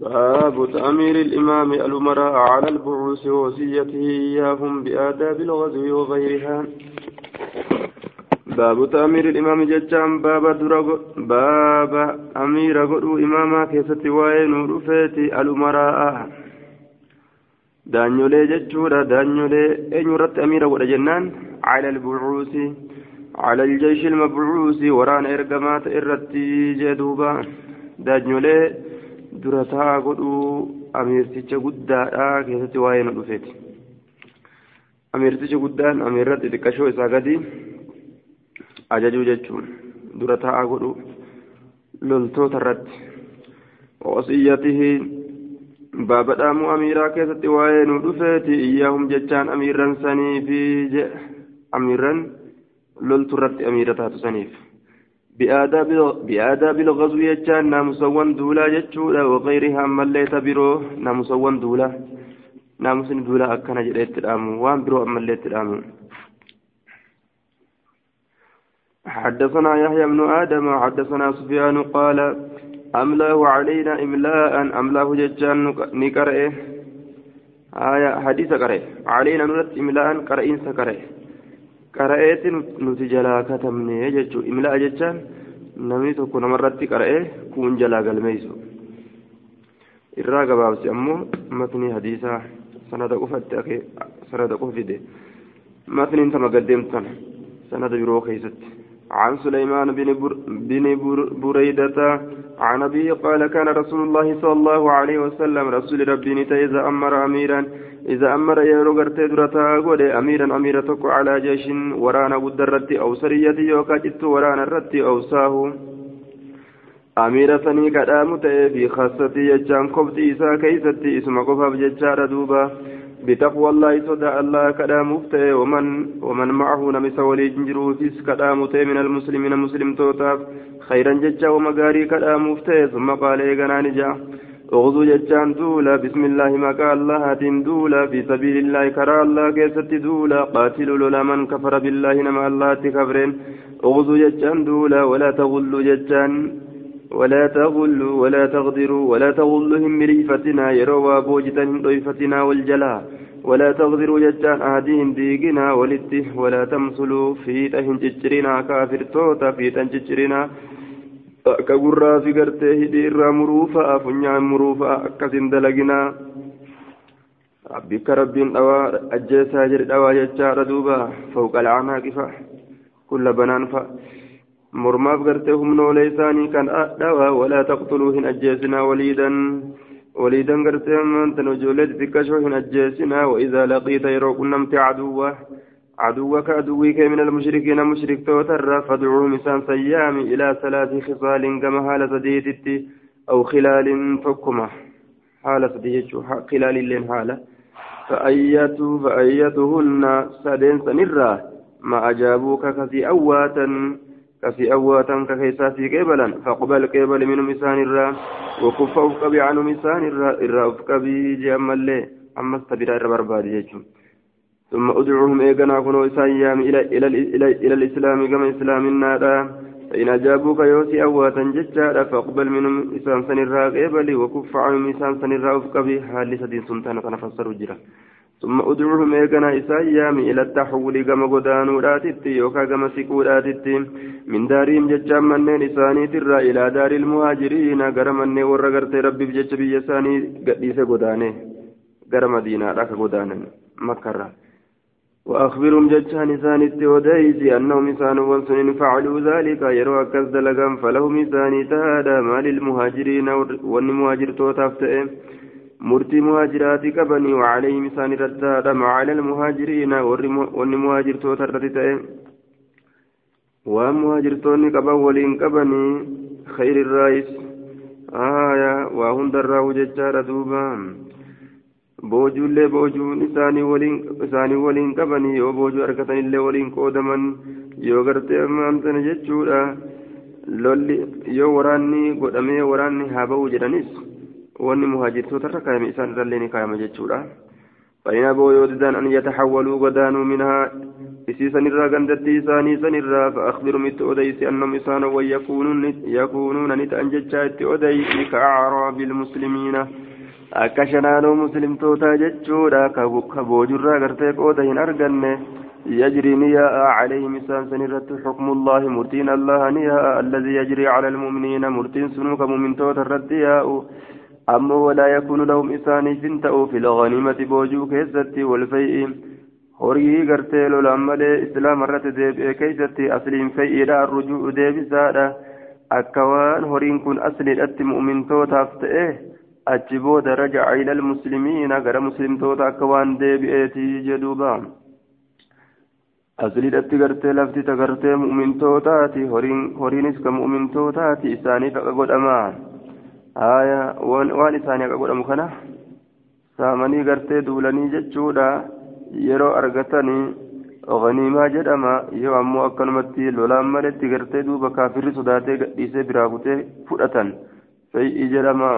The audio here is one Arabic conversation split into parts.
باب تأمير الإمام الأمراء على البعوث ووصيته إياهم بآداب الغزو وغيرها باب تأمير الإمام ججام باب درغ باب أمير قدو إماما كيست وين رفيت الأمراء دانيولي ججورا دانيولي أين رت أمير قد جنان على البعوث على الجيش المبعوث وران إرقامات إرتي جدوبا dura ta'a godhuu ameerticha guddaadhaa keessatti waa'ee nu dhufeeti. Ameerticha guddaan ameerra xixiqqashoo isaa gadi ajajuu jechuun dura ta'a godhuu loltoota irratti. Wasiyyatihi baaba dhaamuu amiiraa keessatti waa'ee nu dhufeeti iyyaahum jechaan amiirran sanii fi je amiirran loltu irratti amiira taatu saniif. بآداب الغزو يجان نامسوان دولا جتشولا وغيرها مليت برو نامسوان دولا. نامسن دولا أكنا جريت الأمو وان برو مليت الأمو حدثنا يحيى بن آدم حدثنا سفيان قال أملاه علينا إملاء؟ أملاه ججان نكره آية حديث كره علينا نرد إملاء كرئين qara'eeti nuti jalaa katabne jechuun imlaa jechaan namni tokko namarratti qara'ee kuun jalaa galmeessu irraa gabaabsi ammoo matni hadiisaa sanada qofatti sanada qofa fide matniin tama gaddeemtan sanada biroo keessatti عن سليمان بن بر بن بر بريدة عن أبيه قال كان رسول الله صلى الله عليه وسلم رسول ربي إذا أمر أميرا إذا أمر يرو غرتي درتا غودي أميرا أميرا تكو على جيش ورانا بود الرتي أو سرية يوكا جت ورانا الرتي أو ساهو. أميرا سني كدام في خاصتي يجان كفتي إسا كيستي اسم قفا بججار دوبا. بتقوى الله صدى الله كدام ومن ومن معه نمس ولي جنجروفيس كدام من المسلمين مسلم توتاف. خيرا ججا ومغاري كدام ثم قال إيغانا نجا اغزو جتان دولا بسم الله مكا الله دولا في سبيل الله كرى الله كيست دولا قاتلوا لولا من كفر بالله نما الله تكفرين. اغزو جتان دولا ولا تغلوا جتان ولا تغلوا ولا تغدروا ولا تغلهم بريفتنا يروا بوجتهم ضيفتنا والجلا. ولا تغدروا جتان أهديهم ديقنا ولته ولا تمثلوا في تهن جترنا كافر توتا في تنجترنا akka gurraa fi gartee hidhii irraa muruu fa'a funyaan muruu fa'a akkasin dalaginaa bikka rabbiin dhawaa ajjeesaa jedhe dhawaa jechaadha duuba fawqa alcanaaqi fa'a kulla banaan fa'a mormaaf gartee humnoolee isaanii kan dhawaa walaa taqtuluu hin ajjeesinaa waliidan waliidan gartee maantan ijoollee xixiqqashoo hin ajjeesinaa وإذا لقيت يرو كنمت عدوه عدوك عدوك من المشركين مشرك توتر فادعوهم إنسان سيام إلى ثلاث خصال كما حالة ديتت أو خلال فكما حالة ديتش خلال اللين حالة فأيت فأيتهن سدين سنرا ما أجابوك كفي أواتا كفي أواتا ككيسا في قبلا. فاقبل قبل من مسان الرا. وكف أفقبي عن مسان الرا. الرا أفقبي جأم اللي. أما استبرا الربرباد يجو ثم أدعوهم إيقنا كنوا إسايام إلى, إلى, إلى, إلى الإسلام كما إسلام النار فإن أجابوك يوسي أواتا ججارا فاقبل منهم إسان سنراء قبلي وكف عنهم إسان سنراء أفقبي. حال سدين سنتان تنفسر جرا. ثم أدعوهم إيقنا إسايام إلى التحول كما قدانو راتت يوكا كما سكو راتت من دارهم ججام منين إساني ترى إلى دار المهاجرين. قرمني ورقرت ربي بجج بيساني قديس قداني. قرم دينا راك قدانا مكرا. وأخبرهم ججان إساني ودايسي أنهم إسان وانسن فعلوا ذلك يروا أكز دلقا فلهم إساني تهادا ما للمهاجرين والمهاجر توتافتئ. مرتي مهاجرات كبني وعليهم إسان ردادا ما على المهاجرين والمهاجر توتافتئ ومهاجر توني كبا ولين كبني خير الرئيس. آية وهند الراو ججار دوبان boojuullee boojuun isaanii waliin isaanii qabanii yoo boojuu argatanillee waliin qoodaman yoo gartee ammaantana jechuudha lolli yoo waraanni godhamee waraanni haa ba'uu jedhanis wanni muhaajirtoota irra kaayame isaan irrallee ni kaayama jechuudha فإن أبوا يوددان أن يتحولوا غدانوا منها إسيسا نرى غندتي إساني سنرى فأخبر مت أديس أنهم إسانا ويكونون يكونون نتأنججا أديس كأعراب المسلمين akka shanaanoo muslimtootaa jechuudha ka boojurraa qooda hin arganne يجري نياء عليهم إسان سنرت حكم الله مرتين الله نياء الذي يجري على المؤمنين مرتين سنوك مؤمن توت الردياء أما ولا يكون لهم إسان فنتأو في الغنيمة بوجو كيستي والفيء horii gartee lolaan malee islaama irratti deebi'e keeysatti asliin fayyiidha arrujuu deebisaadha akka waan horiin kun asliidhatti mu'mintootaaf ta'e achi booda rajaca ila almuslimiina gara muslimtoota akka waan deebi'eetii jedhuuba asliidhatti gartee lafti ta gartee mu'mintootaati horiinis ka mu'mintootaati isaaniif akka godhama haya waan isaanii akka godhamu kana saamanii gartee duulanii jechuudha yeroo argatanii ganiimaa jedhama yoo ammoo akkanumatti lolaan maletti gartee duuba kaafirri sodaatee gadhiisee biraa kutee fudhatan fay'ii jedhama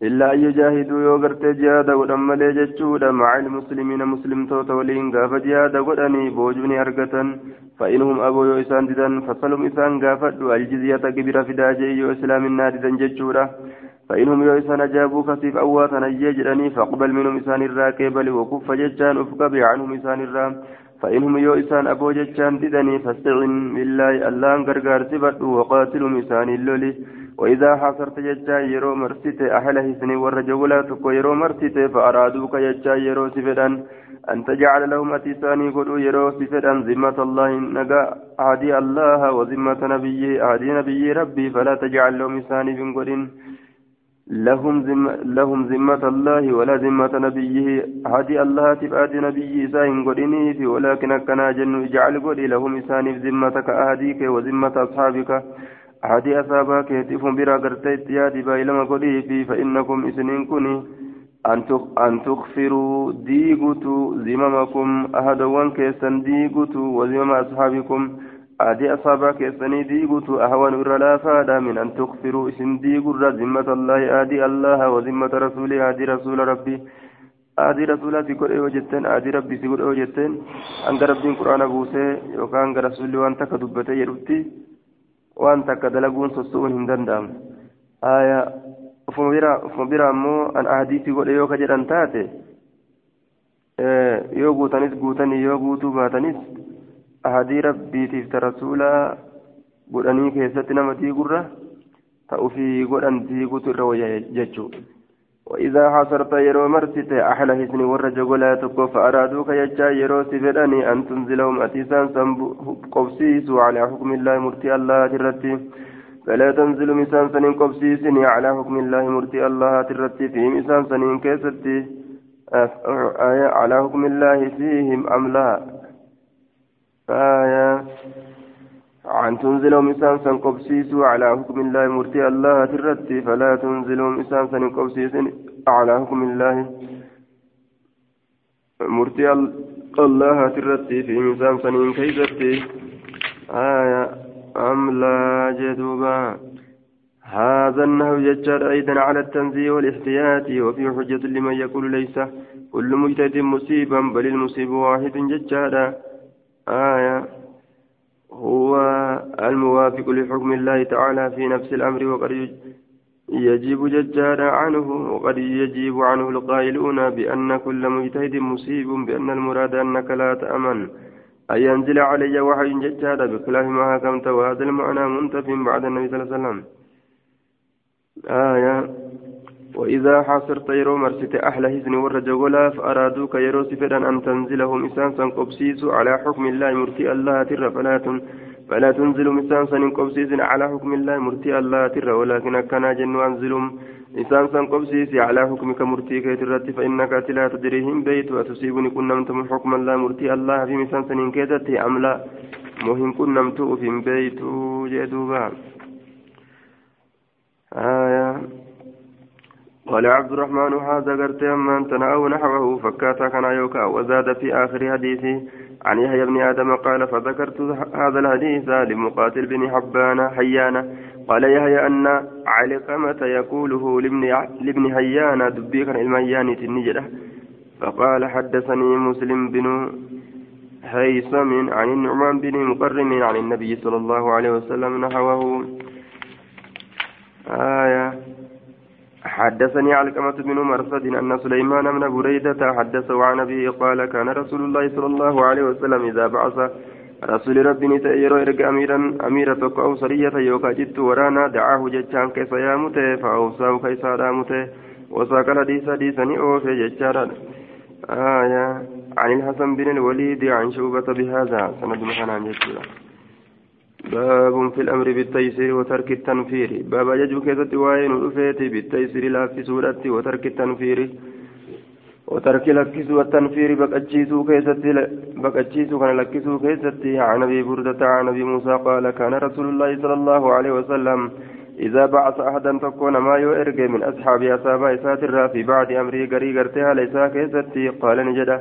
an yujaahiduu yoo gartee jihaada godhan malee jechuudha maca ilmuslimiina muslimtoota waliin gaafa jihaada godhanii boojuu ni argatan فإنهم أبوا يو إسان ددن إسان قافدوا الجزية كبيرة في داجي يو إسلام ددن جتشورا فإنهم يو إسان أجابوك سيف أواتا نجيجرني فاقبل منهم إسان الراكبل وكف جتشان أفقب عنهم إسان الرام فإنهم يو أبو جتشان ددني فاستعن بالله الله أنقرقار سبت وقاتلهم إسان اللولي. وإذا حصرت جتشا يرو مرسيت أهله سني ورجولا تكو يرو مرسيت فأرادوك جتشا يرو سفدان أن تجعل لهم أتيساني قلوا يرو سفدان ذمة الله نقا عادي الله وذمة نبيه عادي نبي ربي فلا تجعل لهم إساني بن لهم ذم لهم ذمة الله ولا ذمة نبيه. عادي الله تبعد نبي إسان قلني ولكن كنا جن اجعل قلي لهم إساني ذمتك أهديك وذمة أصحابك. عادي أصابا كيتفهم برا قرتيت يادي بايلما قليفي فإنكم إسنين كني أن تغفروا ديغتو زمامكم. أهدوان كيسن ديغتو وزمام أصحابكم. عادي أصابا كيسني ديغتو أهوان إرلا فادا من أن تغفروا إسن ديغر ذمة الله. عادي الله وذمة رسوله عادي رسول ربي. عادي رسول في كل وجدتين عادي ربي في كل وجدتين أنك ربي قرآن بوسي يوكا أنك رسول وأنت كدبتي يربتي. Hin danda'amu aya ufuma bira ammoo an ahadiisii godhe yoo ka jedhan taate yoo guutanis guutanii yoo guutuu baatanis ahadii rabbiitiif ta rasuulaa godhanii keessatti nama diigurra ta ufii godhan diigutu irra wayya jechuu وإذا حصرت يرو مرسيت أحلى حسن ورج ولا تكو فأرادوك يجا يرو سفدني أن تنزلهم أتيسان قبسيس على حكم الله مرتي الله ترتي. فلا تنزل مسان سنين قبسيسني على حكم الله مرتي الله ترتي. في مسان سنين كيستي. آية على حكم الله فيهم أم لا؟ آية عن تنزلهم إسان سن قبسيسوا على حكم الله مرتي الله ترتي فلا تنزلهم إسان سن قبسيس على حكم الله مرتي الله ترتي في إسان سنين كيفتي آية أم لا جدوبا. هذا النهو يجر أيضا على التنزيه والإحتياط وفي حجة لمن يقول ليس كل مجتهد مصيبا بل المصيب واحد ججارا آية هو الموافق لحكم الله تعالى في نفس الأمر وقد يجيب ججارا عنه وقد يجيب عنه القائلون بأن كل مجتهد مصيب بأن المراد أنك لا تأمن. أن ينزل علي وحي ججارا بخلاف ما حكمت وهذا المعنى منتف بعد النبي صلى الله عليه وسلم. آية. وإذا حاصرت يرو مرست أهل حزن والرجولا فأرادوك يرو سفدا أن تنزلهم إسانسا قبسيس على حكم الله مرتي الله تر فلا فلا تنزل إسانسا قبسيس على حكم الله مرتي الله تر ولكن كان جن أنزلهم إسانسا قبسيس على حكمك مرتي كيترت فإنك لا تدريهم بيت وتصيبني كنمتم حكم الله مرتي الله في إسانسا كيتت أم لا. مهم كنمت في بيت جدوبا آية قال عبد الرحمن هذا قرت أما تنأو نحوه. فكاتا كان يوكا وزاد في آخر حديثه عن يحيى بن آدم قال فذكرت هذا الحديث لمقاتل بن حبان حيان قال يحيى أن علقمة يقوله لابن حيان دبي كان الميان تنجده. فقال حدثني مسلم بن هيثم عن النعمان بن مقرن عن النبي صلى الله عليه وسلم نحوه. آية حدثني علقمة بن مرصد أن سليمان بن بريدة حدثه عن أبيه قال كان رسول الله صلى الله عليه وسلم إذا بعث رسول ربي نتأيرو إرق أميرا أميرة أو سرية يوكا جدت ورانا دعاه جتشان كيف يامته فأوصاه كيف رامته وساق الحديث حديثني أوفي جتشارا. آية عن الحسن بن الوليد عن شوبة بهذا. سند محنان جتشارا باب في الأمر بالتيسير وترك التنفير. باب يجب كذا وين رفيتي بالتيسير لا في سورة وترك التنفير. وترك لكسو والتنفير بقجيسو كيستي بقجيسو كان لكسو كيستي عن أبي بردة عن أبي موسى قال كان رسول الله صلى الله عليه وسلم إذا بعث أحدا تكون ما يؤرق من أصحاب أصحاب إساتر في بعد أمره قري قرتها ليسا كيستي قال نجده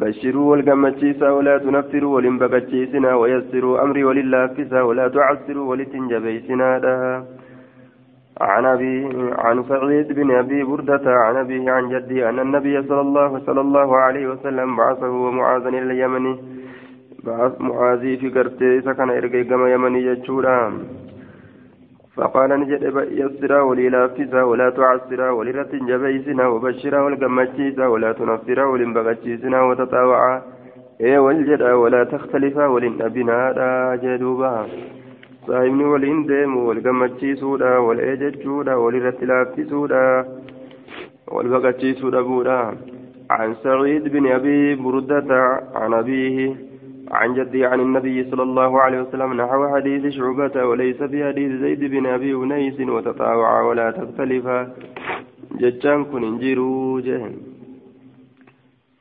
بشروا والقمتشيسا ولا تنفروا ولن بقجيسنا ويسروا أمري ولله فسا ولا تعسروا ولتنجبيسنا. عن أبي عن سعيد بن أبي بردة عن أبيه عن جدي أن النبي صلى الله صلى الله عليه وسلم بعثه ومعاذا إلى اليمن. بعث معاذي في قرتي سكن إرقي كما يمني يجورا. فقال نجد يسرا وليلافزا ولا تعسرا ولرت جبيسنا وبشرا والقمتشيسا ولا تنفرا ولنبغتشيسنا وتطاوعا إيه والجدا ولا تختلفا ولنبنا لا جدوبا. gammachiisuudha wal eejechuudha wal irratti laaffisuudha wal baqachiisuu dhabuudha عن سعيد بن أبي بردة عن أبيه عن جدي عن النبي صلى الله عليه وسلم نحو حديث شعبة وليس في حديث زيد بن أبي أنيس وتطاوع ولا تختلف. جتان كن انجروا جهن.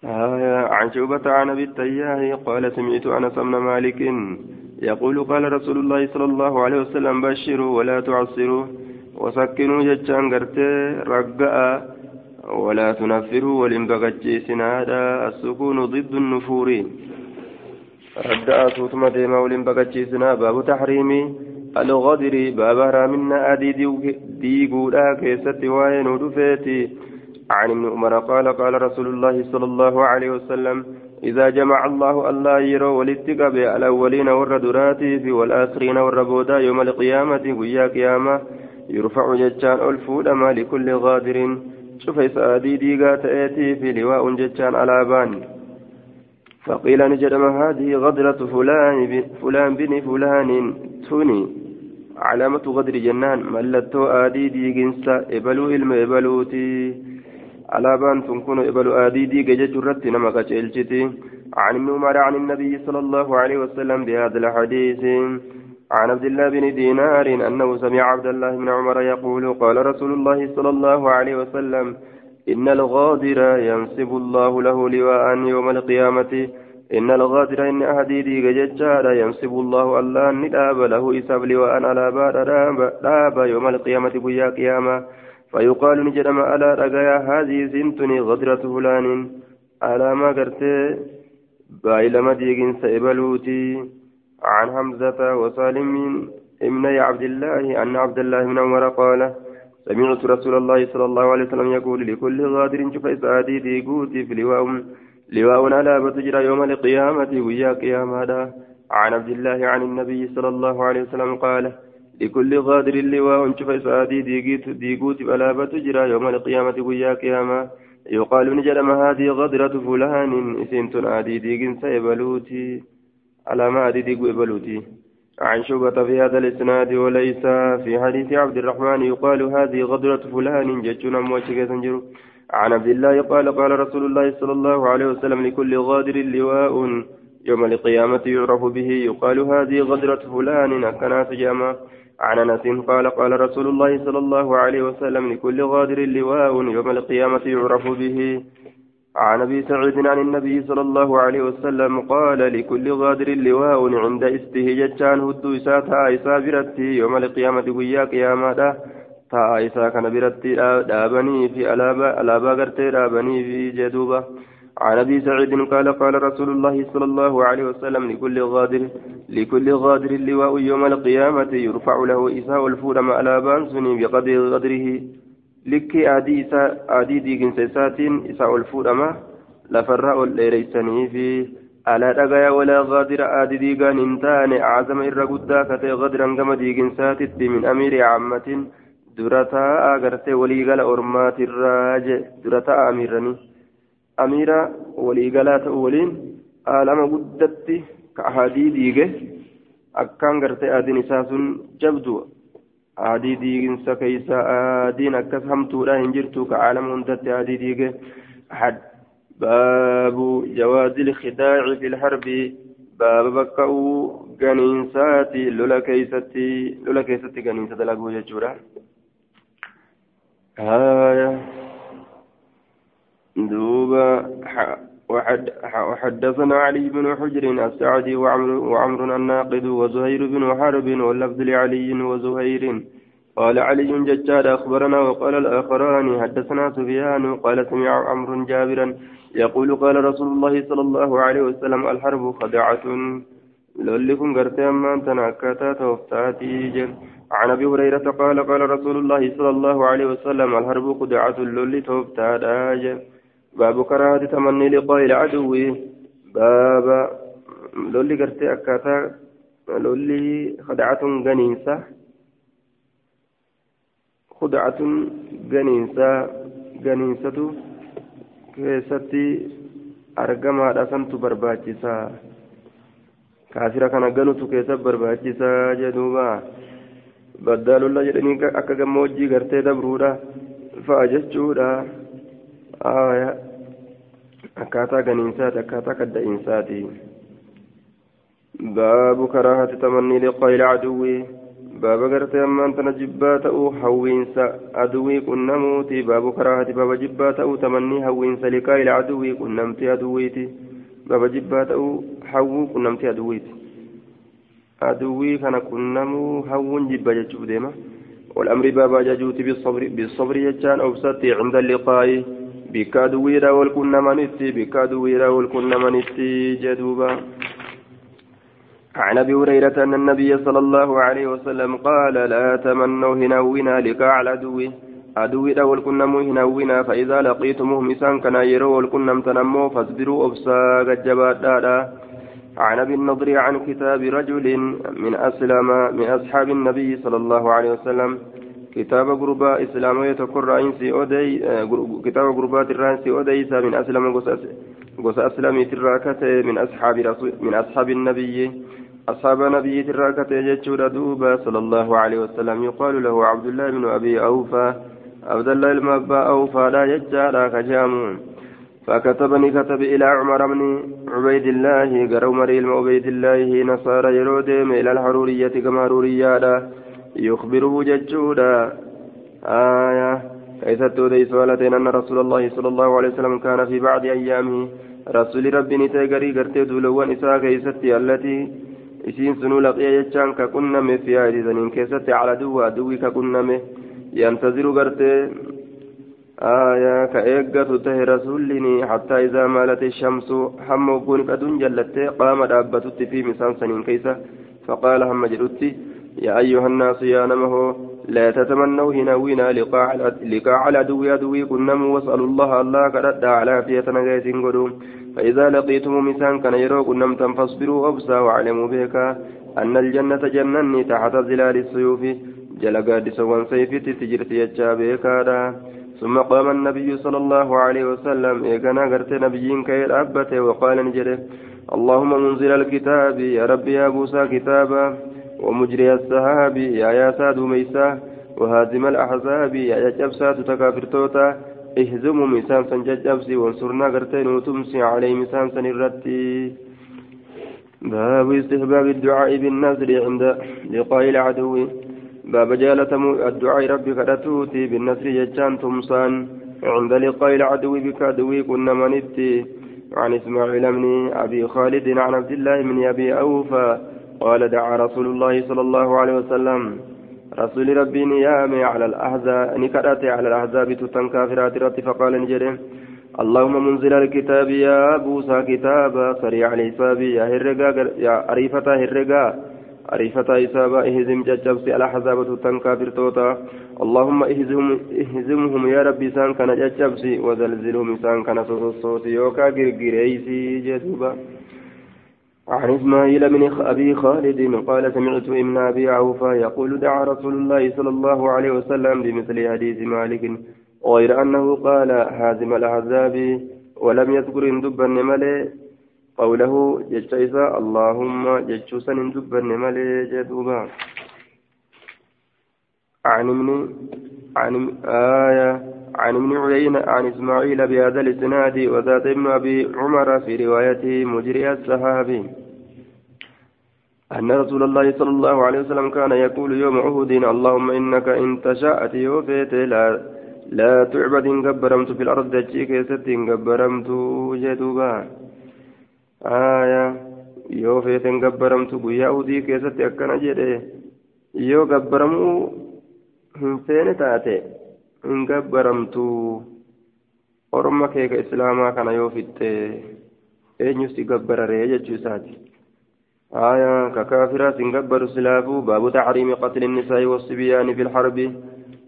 آه عن شعبة عن أبي التياه قال سمعت أنس بن مالك يقول قال رسول الله صلى الله عليه وسلم بشروا ولا تعصروا وسكنوا جتشان قرتي رقاء ولا تنفروا ولنبغتشيسنا هذا السكون ضد النفور. رداء ثم ديما ولنبغتشيسنا باب تحريم الغدر باب رامنا أدي ديقودا كيست وين ودفيتي. عن ابن عمر قال قال رسول الله صلى الله عليه وسلم إذا جمع الله الله يرو ولتقب الأولين والردرات في والآخرين والربودا يوم القيامة ويا قيامة. يرفع جتان ألفود ما لكل غادر. شوف إسادي ديقا تأتي في لواء جتان على بان. فقيل نجدم هذه غدرة فلان فلان بن فلان توني. علامة غدر جنان ملتو آدي ديقنسا إبلو إلم إبلوتي. tun kun ibalu aadii diiga jechuu irratti nama qaceelchiti عن ابن عمر عن النبي صلى الله عليه وسلم بهذا الحديث. عن عبد الله بن دينار أنه سمع عبد الله بن عمر يقول قال رسول الله صلى الله عليه وسلم إن الغادر ينسب الله له لواء يوم القيامة. إن الغادر إن أهدي ججار ينسب الله الله نداب له إساب لواء على بار يوم القيامة بيا قيامة. فيقال نجرم ألا رقايا هذه سنتني غدرة فلان. ألا ما قرت بايلما ديقين سيبلوتي عن حمزة وسالم ابن عبد الله أن عبد الله بن عمر قال سمعت رسول الله صلى الله عليه وسلم يقول لكل غادر شوف إسعادي ديقوتي في لواء لواء على بتجرى يوم القيامة ويا قيامة عن عبد الله عن النبي صلى الله عليه وسلم قال لكل غادر اللواء شوف إسعادي ديقوت بلابة تجرى يوم القيامة ويا قيامة. يقال نجرم هذه غدرة فلان إسنت عادي ديقن سيبلوتي. ما عادي ديقو إبلوتي عن شعبة في هذا الإسناد وليس في حديث عبد الرحمن يقال هذه غدرة فلان جتنا موشكة تنجر عن عبد الله قال قال رسول الله صلى الله عليه وسلم لكل غادر لواء يوم القيامة يعرف به يقال هذه غدرة فلان أكنات جامع عن أنس قال قال رسول الله صلى الله عليه وسلم لكل غادر لواء يوم القيامة يعرف به. عن أبي سعيد عن النبي صلى الله عليه وسلم قال لكل غادر لواء عند استهجتان هدو اساتا اسا يوم القيامة ويا قيامة. اسا كان برتي دابني في الابا الابا غرتي دابني في جدوبه عن ابي سعيد قال قال رسول الله صلى الله عليه وسلم لكل غادر لكل غادر اللواء يوم القيامة يرفع له إساء الفول ما على بانسني بقدر غدره لك آدي ديجن سيسات إساء الفول ما لفرا والليريسني في ألا دغيا ولا غادر آدي ديغان انتان أعظم إر قدا كتي غدرا كما ديغن ساتت من أمير عامة درتا أغرتي وليغل أرمات الراج درتا أميرني أميرا وليغلات أولين آلما قدت كأحادي ديغه أكان غرتي آدي نساس جبدو آدي ديغن سكيسا آدين أكس همتورا هنجرتو كعالم هندت آدي ديغه حد باب جواز الخداع في الحرب باب بكاو غنينساتي لولا كيستي لولا كيستي غنينسة دلقو ججورا آية دوبا وحد وحدثنا علي بن حجر السعدي وعمر وعمر الناقد وزهير بن حرب واللفظ لعلي وزهير. قال علي ججاد أخبرنا وقال الآخران حدثنا سفيان قال سمع عمرو جابرا يقول قال رسول الله صلى الله عليه وسلم الحرب خدعة. لولكم قرتي أما أنت نكتا توفتاتي جل عن أبي هريرة قال قال رسول الله صلى الله عليه وسلم الحرب خدعة لولي توفتاتا باب كراهة تمني لقاء العدو. باب لولي قرتي أكاتا لولي خدعة غنيسة. خدعة غنينسا غنينسة كيستي argamaadha santu barbaachisaa kaafira kana ganutu keessa barbaachisaa jedhuuba baddaalulla jedhanii akka gammoojjii gartee dabruudha fa'a jechuudha akkaataa ganiinsaati akkaataa kadda'iinsaati baabu karaahati tamannii liqaa ila caduwwii بابا غرتي أمان تنا جبا تأو حوينسا أدوي كنموتي باب كراهة بابا جبا تأو تمني حوينسا لكاي العدوي كنمتي بابا جبا تأو حو كنمتي أدويتي أدوي كان كنمو حو جبا جتشو ديما والأمر بابا جاجوتي بالصبر بالصبر يجان أوسطي عند اللقاء بكادوي را والكنمانيتي بكادوي را والكنمانيتي جدوبا عن ابي هريره ان النبي صلى الله عليه وسلم قال لا تمنوا هنونا لقاء العدو عدو دول كنم هنونا فاذا لقيتموهم اسان كان يروا والكنم تنموا فاصبروا ابسا جبات عن ابي النضر عن كتاب رجل من اسلم من اصحاب النبي صلى الله عليه وسلم كتاب غرباء اسلامية تقر انسي اودي كتاب غربات الرانسي اوديس من اسلم غس اسلمي تراكته من اصحاب من اصحاب النبي أصحاب نبي تراكة يجتشور دوبا صلى الله عليه وسلم يقال له عبد الله بن أبي أوفى عبد الله المبا أوفى لا يجارا كجامون. فكتبني كتب إلى عمر بن عبيد الله قال عمر عبيد الله نصارى يرودهم إلى الحرورية كما حرورية يخبره ججودا. آية. كيف تودي سؤالتين أن رسول الله صلى الله عليه وسلم كان في بعض أيامه رسول ربي نتاقري قرتي دولوان إساء كيستي التي isiin sunuu laqee jechaan ka qunname fi haadisaniin keessatti cala duwwa aduwwi ka yantaziru gartee آية كأيقظ ته رسولني حتى إذا مالت الشمس هم وقون قدون جلت قام دابتت في مسان سنين كيسة فقال هم جلتي يا أيها الناس يا نمه لا تتمنوا هنا وينا لقاء لقاء العدو عدوي كنم واسألوا الله الله كرد على عافية نغيث قدوم فإذا لقيتم مسان كان يروق نمتم فاصبروا أبسا وأعلموا بك أن الجنة جنني تحت ظلال السيوف. جل قادس وانسيفت تجرت يجا بك ثم قام النبي صلى الله عليه وسلم إيقنا قرت نبيين كي أبته وقال نجده اللهم منزل الكتاب يا ربي يا موسى كتابا ومجري السحاب يا يا ساد ميسا وهازم الأحزاب يا يا جبسات تكافرتوتا اهزموا مسان سنجج أبسي وانصرنا قرتين وتمسي عليه مسان سنرتي باب استحباب الدعاء بالنذر عند لقاء العدو. باب جالة الدعاء ربي كدتوتي بالنذر ججان تمسان. عند لقاء العدو بك عدوي كنا منتي عن إسماعيل بن أبي خالد عن عبد الله بن أبي أوفى. قال دعا رسول الله صلى الله عليه وسلم. رسول ربي نيامي على الأحزاب نكرت على الأحزاب تتن كافرات رت فقال نجري اللهم منزل الكتاب يا بوسى كتابا سريع الحساب يا هرقا يا عريفة هرقا. عريفة إسابة إهزم ججبس الأحزاب تنكافر توتا اللهم إهزم إهزمهم يا ربي سان كان ججبس وزلزلهم سان كان صوت يوكا غرغريسي جدوبا. عن إسماعيل بن أبي خالد قال سمعت ابن أبي عوفا يقول دعا رسول الله صلى الله عليه وسلم بمثل حديث مالك غير أنه قال هازم الأحزاب ولم يذكر إن دبا ملي قوله جتشيسا اللهم جتشوسا دبا ملي جدوبا. عن ابن عن آية عن ابن عيينة عن إسماعيل بهذا الإسناد وذات ابن أبي عمر في روايته مجري السحابي أن رسول الله صلى الله عليه وسلم كان يقول يوم عهد اللهم إنك إن تشاءت يوفيت لا لا تعبد إن قبرمت في الأرض دجيك ست إن قبرمت جدوبا. آية يوفيت إن قبرمت بيا أودي كيست أكنا جده يو قبرمو hin taate hin gabbaramtu. Orma keeka islaamaa kana yoo fitte eenyus si gabbararee jechuu isaati? آية ككافرة سنقبر سلافو باب تحريم قتل النساء والصبيان في الحرب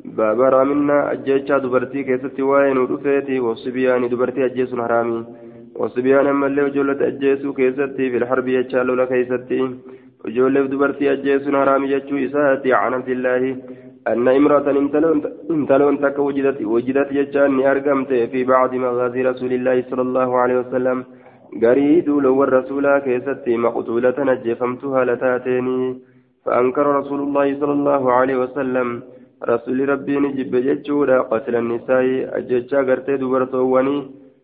باب رامنا أجيتشا دبرتي كيست وين ودفيتي والصبيان دبرتي أجيس حرامي والصبيان أما اللي وجولة أجيسو كيستي في الحرب يتشالو لك كيستي. وجولة دبرتي أجيس حرامي يتشو إساتي عن عبد الله. أن امرأة انتلون تك وجدت وجدت يجان أرقمت في بعض مغازي رسول الله صلى الله عليه وسلم. قريد لو الرسول كيستي مقتولة نجفمتها لتاتيني. فأنكر رسول الله صلى الله عليه وسلم. رسول ربي نجب ججودا قتل النساء. أججا قرتي دبرتواني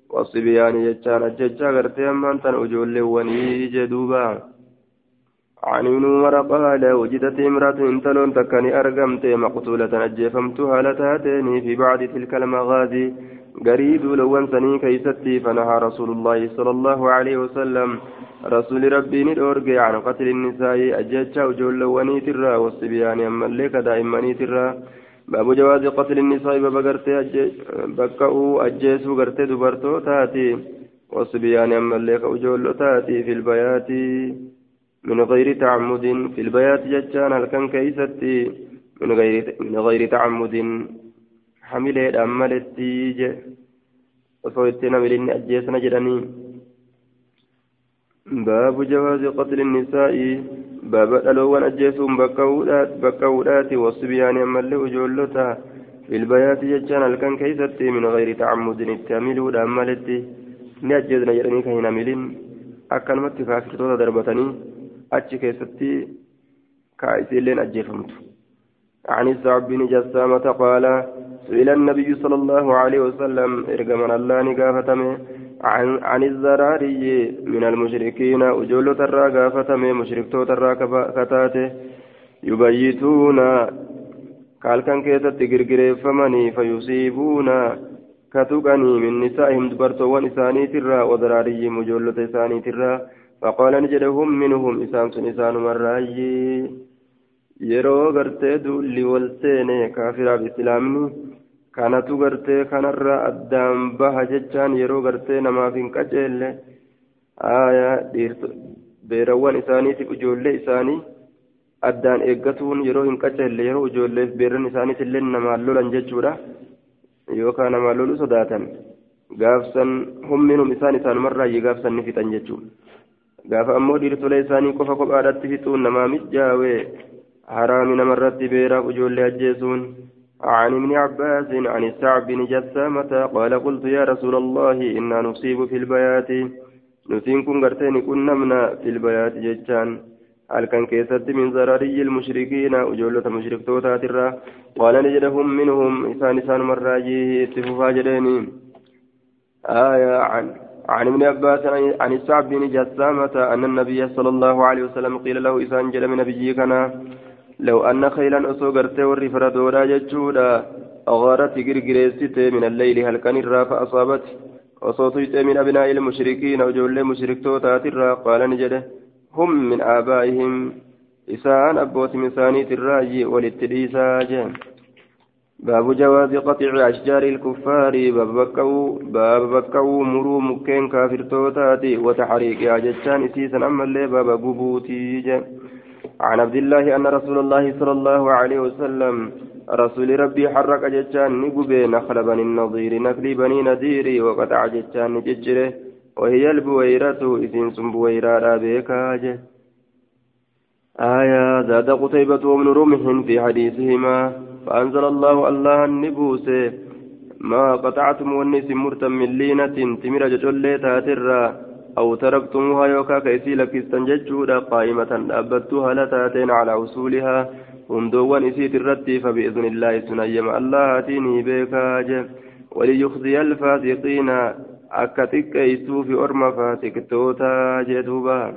والصبيان ججان أججا قرتي أمان تن أجول جدوبا. عن ابن عمر قال وجدت امرأة انتلون تكني أرقمت مقتولة أجفمتها لتاتيني في بعد تلك المغازي. قريد لون سني كيستي فنهى رسول الله صلى الله عليه وسلم. رسول ربي ندورج عن قتل النساء أججا وجول لوني ترى والصبيان أما لك دائما ترى. باب جواز قتل النساء بابا قرتي بكأو أجيسو قرتي دبرتو تاتي. والصبيان أما لك وجول تاتي في البيات. من غير تعمد في البيات ججان الكن كيستي. من غير من غير تعمد حمله أملتي ج وصوتنا من أجيسنا جدني. باب جواز قتل النساء. باب الألوان أجيسهم بكودات بكودات والصبيان أمل وجولتا. في البيات ججان الكن كيستي من غير تعمد التامل أملتي نأجيسنا جدني كهنا ملين. أكلمت كافرتوتا دربتني. achi keessatti كايسيلين أجيفمت عن السعب بن جسامة قال سئل النبي صلى الله عليه وسلم إرجمنا الله نقافتم عن عن الزراري من المشركين وجول ترى قافتم مشرك ترى كتاته يبيتون قال كان كيست تجرجريفمني فيصيبون كتغني من نسائهم دبرتو ونساني ترى وزراري مجولة إساني ترى فقال نجدهم منهم إسام سن إسان مرايي yeroo gartee duulli walseene kaafira islaamni kanatu gartee kanarraa addaan baha jechaan yeroo gartee namaaf hin qaceelle aayaa beerawwan isaaniitiif ijoollee isaanii addaan eeggatuun yeroo hin qaceelle yeroo ijoolleef beeran isaaniitillee namaan lolan jechuudha yookaan namaan lolu sodaatan gaafsan humminum isaan isaanumarraayyii gaafsan ni fixan jechuudha. gaafa ammoo dhiirtolee isaanii qofa kophaadhaatti fixuun namaa mijjaawee haraami namarratti beeraaf ijoollee ajjeesuun عن ابن عباس عن السعب بن جسامة قال قلت يا رسول الله إنا نصيب في البيات. نسين كن قرتين كن نمنا في البيات ججان. هل كان كيست من زراري المشركين وجولة مشرك توتا ترى؟ قال نجدهم منهم إسان إسان مراجيه اتفوفا جديني آية عن عن ابن عباس عن السعب بن جسامة أن النبي صلى الله عليه وسلم قيل له إسان جل من نبيكنا لو أن خيلا أسوغرت والرفر دورا جتشودا أغارت قرقريست من الليل هل كان الرا فأصابت وصوتيت من أبناء المشركين وجول مشرك توتات الرا قال نجده هم من آبائهم. إسان أبوت من ثاني الراجي وللتديسا جهم. باب جواز قطع أشجار الكفار. باب بكو باب بكو مرو مكين كافر توتاتي وتحريق أجتان إسيسا أما اللي باب قبوتي عن عبد الله أن رسول الله صلى الله عليه وسلم رسول ربي حرك جتان نقبي نخل بني النظير نخل بني نذير وقطع جتان نججره وهي البويرة إذن سنبويرة بيكاجه آية زاد قتيبة وابن رمح في حديثهما فأنزل الله الله النبوس ما قطعتم والنس مرتم من لينة تمر ججل تاترا أو تركتموها يوكا كيسي لكستن ججودا قائمة أبدتها لتاتين على وصولها هندوان إسيت الرد فبإذن الله سنيم الله تيني بيكاج. وليخزي الفاسقين أكتك يسوف أرم فاسق توتا جدوبا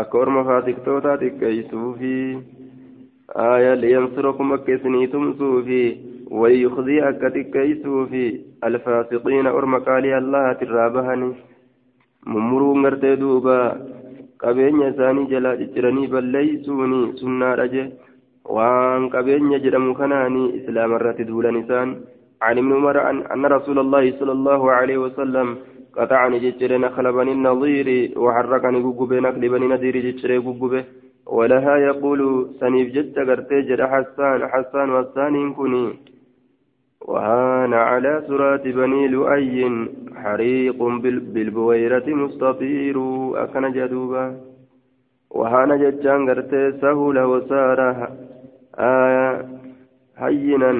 akka orma faasiktootaa xiqqeeysuu fi آية لينصركم أكسني تمسوا في. ويخزي أكا تكيسوا في. الفاسقين أرم قالي الله ترابهني. ممروا مرتي دوبا qabeenya isaanii jalaa cicciranii balleeysuuni sunnaadha je waan qabeenya jedhamu kanaanii islaama irratti duulan isaan عن ابن عمر أن رسول الله صلى الله عليه وسلم قطعني جتر نخل بني النظير وحركني قبه نخل بني نذير جتر قبه ولها يقول سنيف جت قرتي حسان حسان والثاني كني وهان على سرات بني لؤي حريق بالبويرة مستطير أكن جدوبا. وهان جتان قرتي سهل وسار آية هينا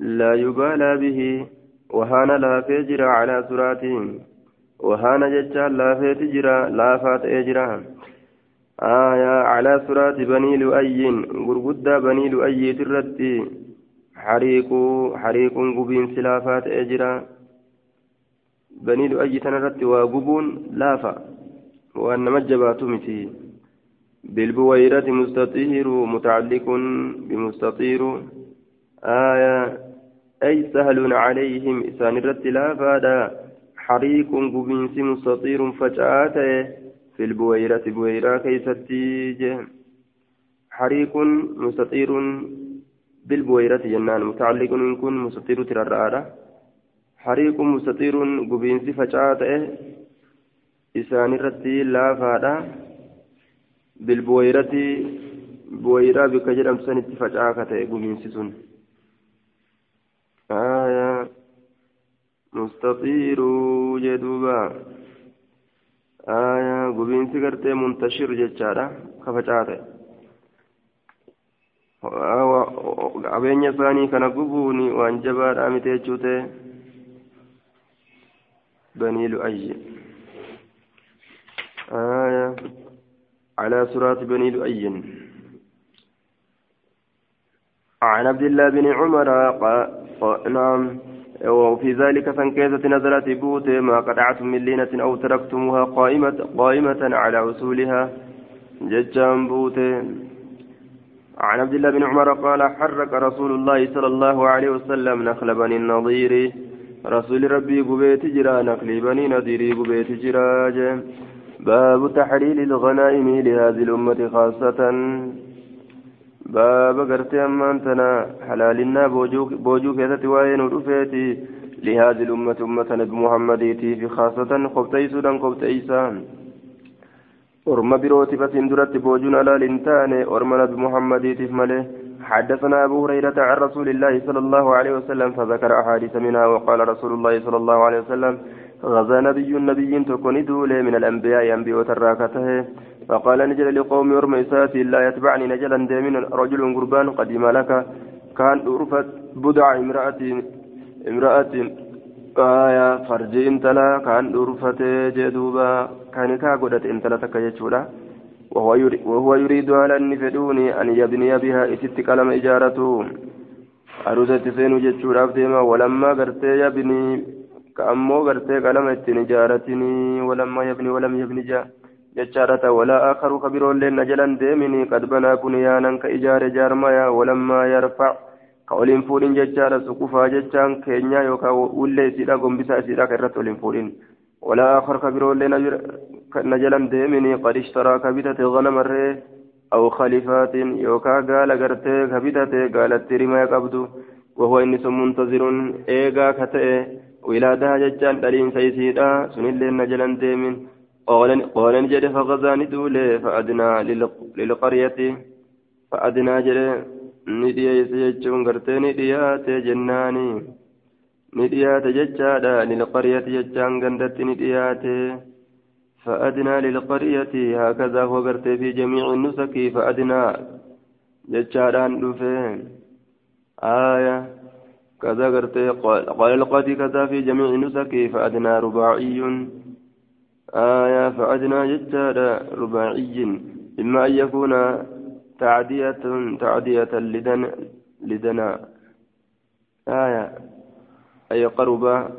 لا يبالى به. وهان لا فجر على سراتهم وهانا جتان لافيت جرا لافات اجرا آية على سرات بني لؤي غرغدا بني لؤي ترتي. حريق حريق قبين سلافات اجرا بني لؤي تنرت وقبون لافا وأن مجبات متي بالبويرة مستطير متعلق بمستطير آية أي سهل عليهم إسان الرت لافا حريق قبينس مستطير فجاءته في البويرة بويرة كيستي حريق مستطير بالبويرة جنان. متعلق كن مستطير ترى حريق مستطير قبينس فجاءته إسان الرتي لا فادا بالبويرة بويرة بكجر أمسان اتفاجأة قبينس سن. آية. مستطير جدوبا. آية. قبين سكرتي منتشر جتشارا. كفتاته qabeenya isaanii kana gubuuni waan jabaadhaa miti jechuu ta'e banii lu'ayyi على صراط بني لؤي. عن عبد الله بن عمر قال نعم وفي ذلك فانكيزة نزلت بوت ما قطعتم من لينة أو تركتموها قائمة, قائمة على أصولها. ججام بوت. عن عبد الله بن عمر قال حرك رسول الله صلى الله عليه وسلم نخل بني النظير رسول ربي قبيت جرا نخل بني نظير قبيت جرا باب تحليل الغنائم لهذه الأمة خاصة. gartee ammaan tana halaalinaa boojuu keessatti waa'ee nu dhufeeti لهذه الأمة أمة نبي محمد في خاصة قبتي سودان قبتيسا أرم بروتي فتندرت بوجون على الإنتان أرم نبي محمد في مله حدثنا أبو هريرة عن رسول الله صلى الله عليه وسلم فذكر أحاديث منها وقال رسول الله صلى الله عليه وسلم غزا نبي نبي تكون دولة من الأنبياء أنبياء تراكته فقال نجل لقوم يرم إساتي لا يتبعني نجلا ديمن رجل قربان قدم لك كان أرفت بدع امرأة امرأة آية فرج انتلا كان أرفت جدوبا كان كاغدت انتلا تكيجولا وهو يريد, وهو يريد على أن فدوني أن يبني بها إست كلام إجارته أرودت سينو جتشوراف ديما ولما قرتي يبني كأمو قرتي كلام اتن إجارتني ولما يبني ولم يبني جا جتشارة ولا آخر كبير لين نجلا ديمني قد بنى بنيانا كإجار جارمايا ولما يرفع كأولين فولين جتشارة سقوفا جتشان كينيا يوكا ولي سيدا قنبسا سيدا كرت أولين فولين ولا آخر كبير لين نجلا ديمني قد اشترى كبتة غنم الري أو خليفات يوكا قال قرتي كبتة قالت رما يقبض وهو إنس منتظر إيغا كتئ ولادها جتشان دلين سيسيدا سنين لين نجلا ديمن قال نجد فغزاني دولي فأدنى للقرية فأدنى جد نديس جتشون قرتي نديات جناني نديات جتشادا للقرية جتشان قندت نديات فأدنى للقرية هكذا هو قرتي في جميع النسك فأدنى جتشادان دفين آية كذا قرتي قال القاضي كذا في جميع النسك فأدنى رباعي آية فأدنى جتشادا رباعي إما أن يكون تعدية تعدية لدن لدنا آية. أي قرب.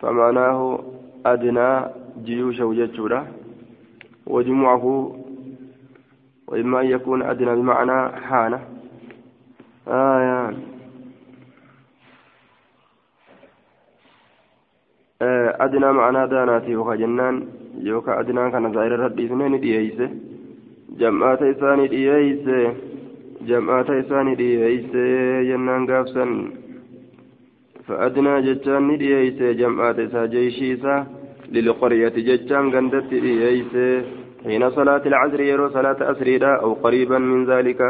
فمعناه أدنى جيوش وجدشورة وجمعه. وإما أن يكون أدنى بمعنى حانة آية. أدنى معنى داناتي وخجنان. يوكا أدنى كان ظاهر الرد اثنين ديئيسه جمعات إساني ديئيسه جمعات إساني ديئيسه جنان قافسا فأدنى جتان ديئيسه جمعات إسا جيشيسه للقرية جتان قندت ديئيسه حين صلاة العصر يرو صلاة أسريدا أو قريبا من ذلك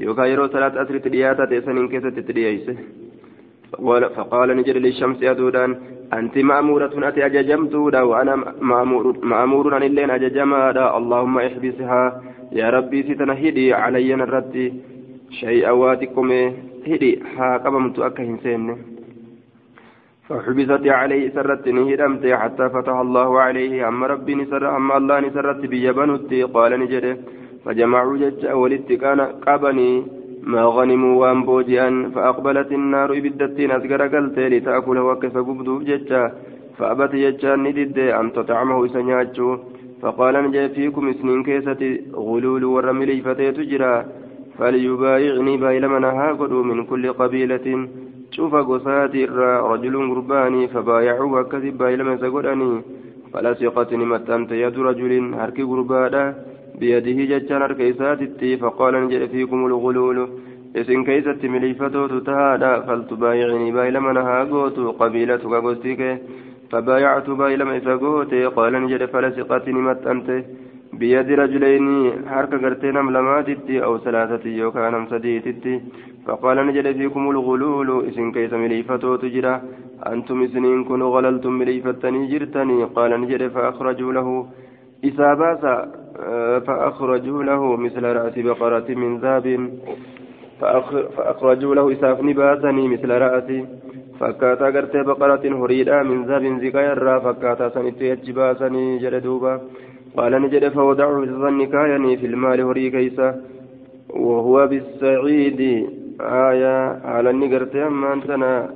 يوكا يرو صلاة أسر تدياتا تيسن كيسة تديئيسه فقال نجد للشمس أدودان أنت مأمورة أتي أججمت وأنا مأمور مأمور أن اللين أججما اللهم احبسها يا ربي ستنهدي علي الرد شيء أواتكم هدي. ها قبمت أكهن سين فحبست عليه سرت نهدمت حتى فتح الله عليه. أما ربي نسر أما الله نسرت بيبنت قال نجد فجمعوا جج ولدت كان قبني. ما غنموا وأن بوجئا فأقبلت النار إبدتين. أسقر قلت لتأكل وكف قبدوف ججا. فأبت ججا ندد أن تطعمه إسنياتشو فقال نجي فيكم سنين كيسة غلول ورملي فتيت جرا فليبايعني بايلمنا قدو من كل قبيلة. شوف قصات رجل قرباني فبايعوا وكذب بايلما سقراني فلسقت نمت يد رجل هركي قربانا. بيده جتان أركيساتي فقال نجد فيكم الغلول. إسن كيست مليفتو تتهادا فلتبايعني بايلما نها قوتو قبيلتك قوستيك فبايعت بايلما إذا قوتي قال نجد فلسقت نمت أنت بيد رجلين حركة قرتين أملماتتي أو ثلاثة يوكان أمسديتتي فقال نجد فيكم الغلول. إسن كيس مليفتو تجرى. أنتم إسنين كنوا غللتم مليفتني جرتني. قال نجد فأخرجوا له. إساباسا فأخرجوا له مثل رأس بقرة من ذهب. فأخرجوا له إساف نباسني مثل رأس فكاتا قرتي بقرة هريدا من ذهب زكايرا فكاتا سنتي يجباسني جلدوبا قال نجد فوضعه في الظن كايني في المال هري كيسا وهو بالسعيد آية على النقرتي أما أنتنا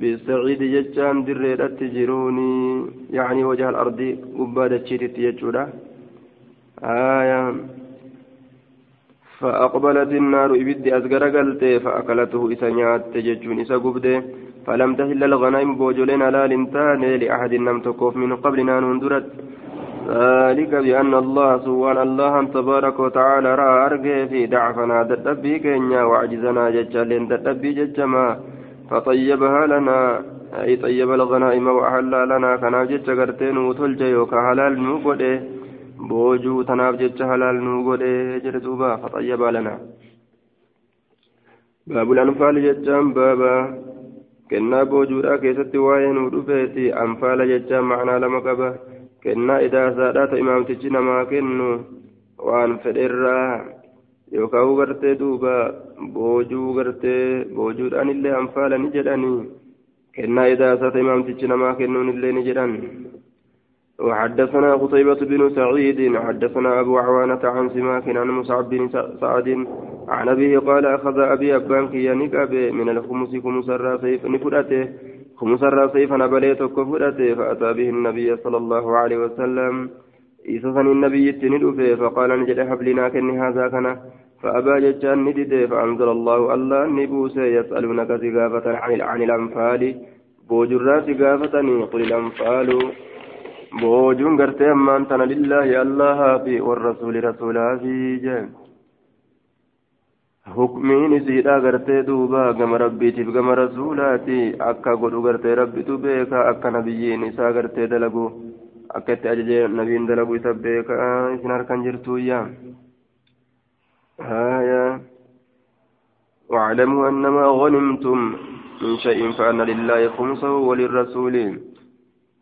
بالسعيد ججان دريدت جروني يعني وجه الأرض قبادة شيتت يجودا آية فأقبلت النار إبد أزغر قلت فأكلته إسانيات تججون إسا قبده فلم تهل الغنائم بوجولين على لنتان لأحد نم تكوف من قبلنا نندرت ذلك بأن الله سبحان الله تبارك وتعالى رأى أرقى في ضعفنا. دتبي كينيا وعجزنا ججالين دتبي ججما فطيبها لنا. أي طيب الغنائم وأحل لنا. كنا جج قرتين وكهلال نوبده boojuu tanaaf jecha halaal nuu godhee jedhe duuba faxayyabaa lana baabul anfaal jechaan baaba kennaa boojuudhaa keessatti waa'ee nuu dhufeeti anfaala jechaan macnaa lama qaba kennaa idaasaadhaa ta imaamtichi namaa kennu waan fedherraa yookaan gartee duuba boojuu gartee boojuudhaan illee anfaala ni jedhanii kennaa idaasaa ta imaamtichi namaa kennuun illee ni jedhan وحدثنا قتيبة بن سعيد حدثنا أبو عوانة عن سماك عن مصعب بن سعد عن أبيه قال أخذ أبي أبان كيانيك أبي من الخمس خمس الراسيف نفرته خمس الراسيف نبليت كفرته فأتى به النبي صلى الله عليه وسلم. إيسسني النبي تندفه فقال نجد حبلنا كن هذا كان فأبى ججان ندده فأنزل الله الله نبوس يسألونك سقافة عن, الأنفال. بوجرا سقافتني قل الأنفال. Boojuun gartee ammaan tana lillaahi allahaa fi warrasuuli rasuulaa fi jeen hukmiin isiidha gartee duuba gama rabbiitiif gama rasuulaati akka godhu gartee rabbitu beeka akka nabiyyiin isaa gartee dalagu akkatti ajajee nabiin dalagu isa beekaa isin harkan jirtuuyya haya واعلموا أنما غنمتم من شيء فأن لله خمسه وللرسول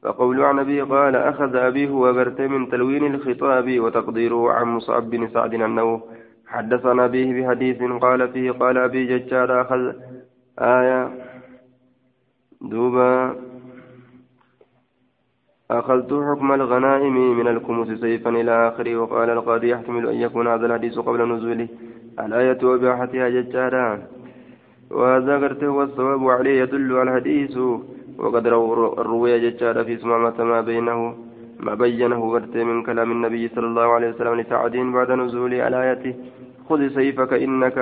فقول عن أبي قال أخذ أبيه وبرت من تلوين الخطاب وتقديره عن مصعب بن سعد أنه حدثنا به بحديث قال فيه قال أبي ججار أخذ آية دوبا أخذت حكم الغنائم من الكموس سيفا إلى آخره وقال القاضي يحتمل أن يكون هذا الحديث قبل نزوله الآية وباحتها ججارا وهذا قرته والصواب عليه يدل على الحديث وقد روي ججارا في سمامة ما بينه ما بينه قرته من كلام النبي صلى الله عليه وسلم لسعدين بعد نزول الآية خذ سيفك إنك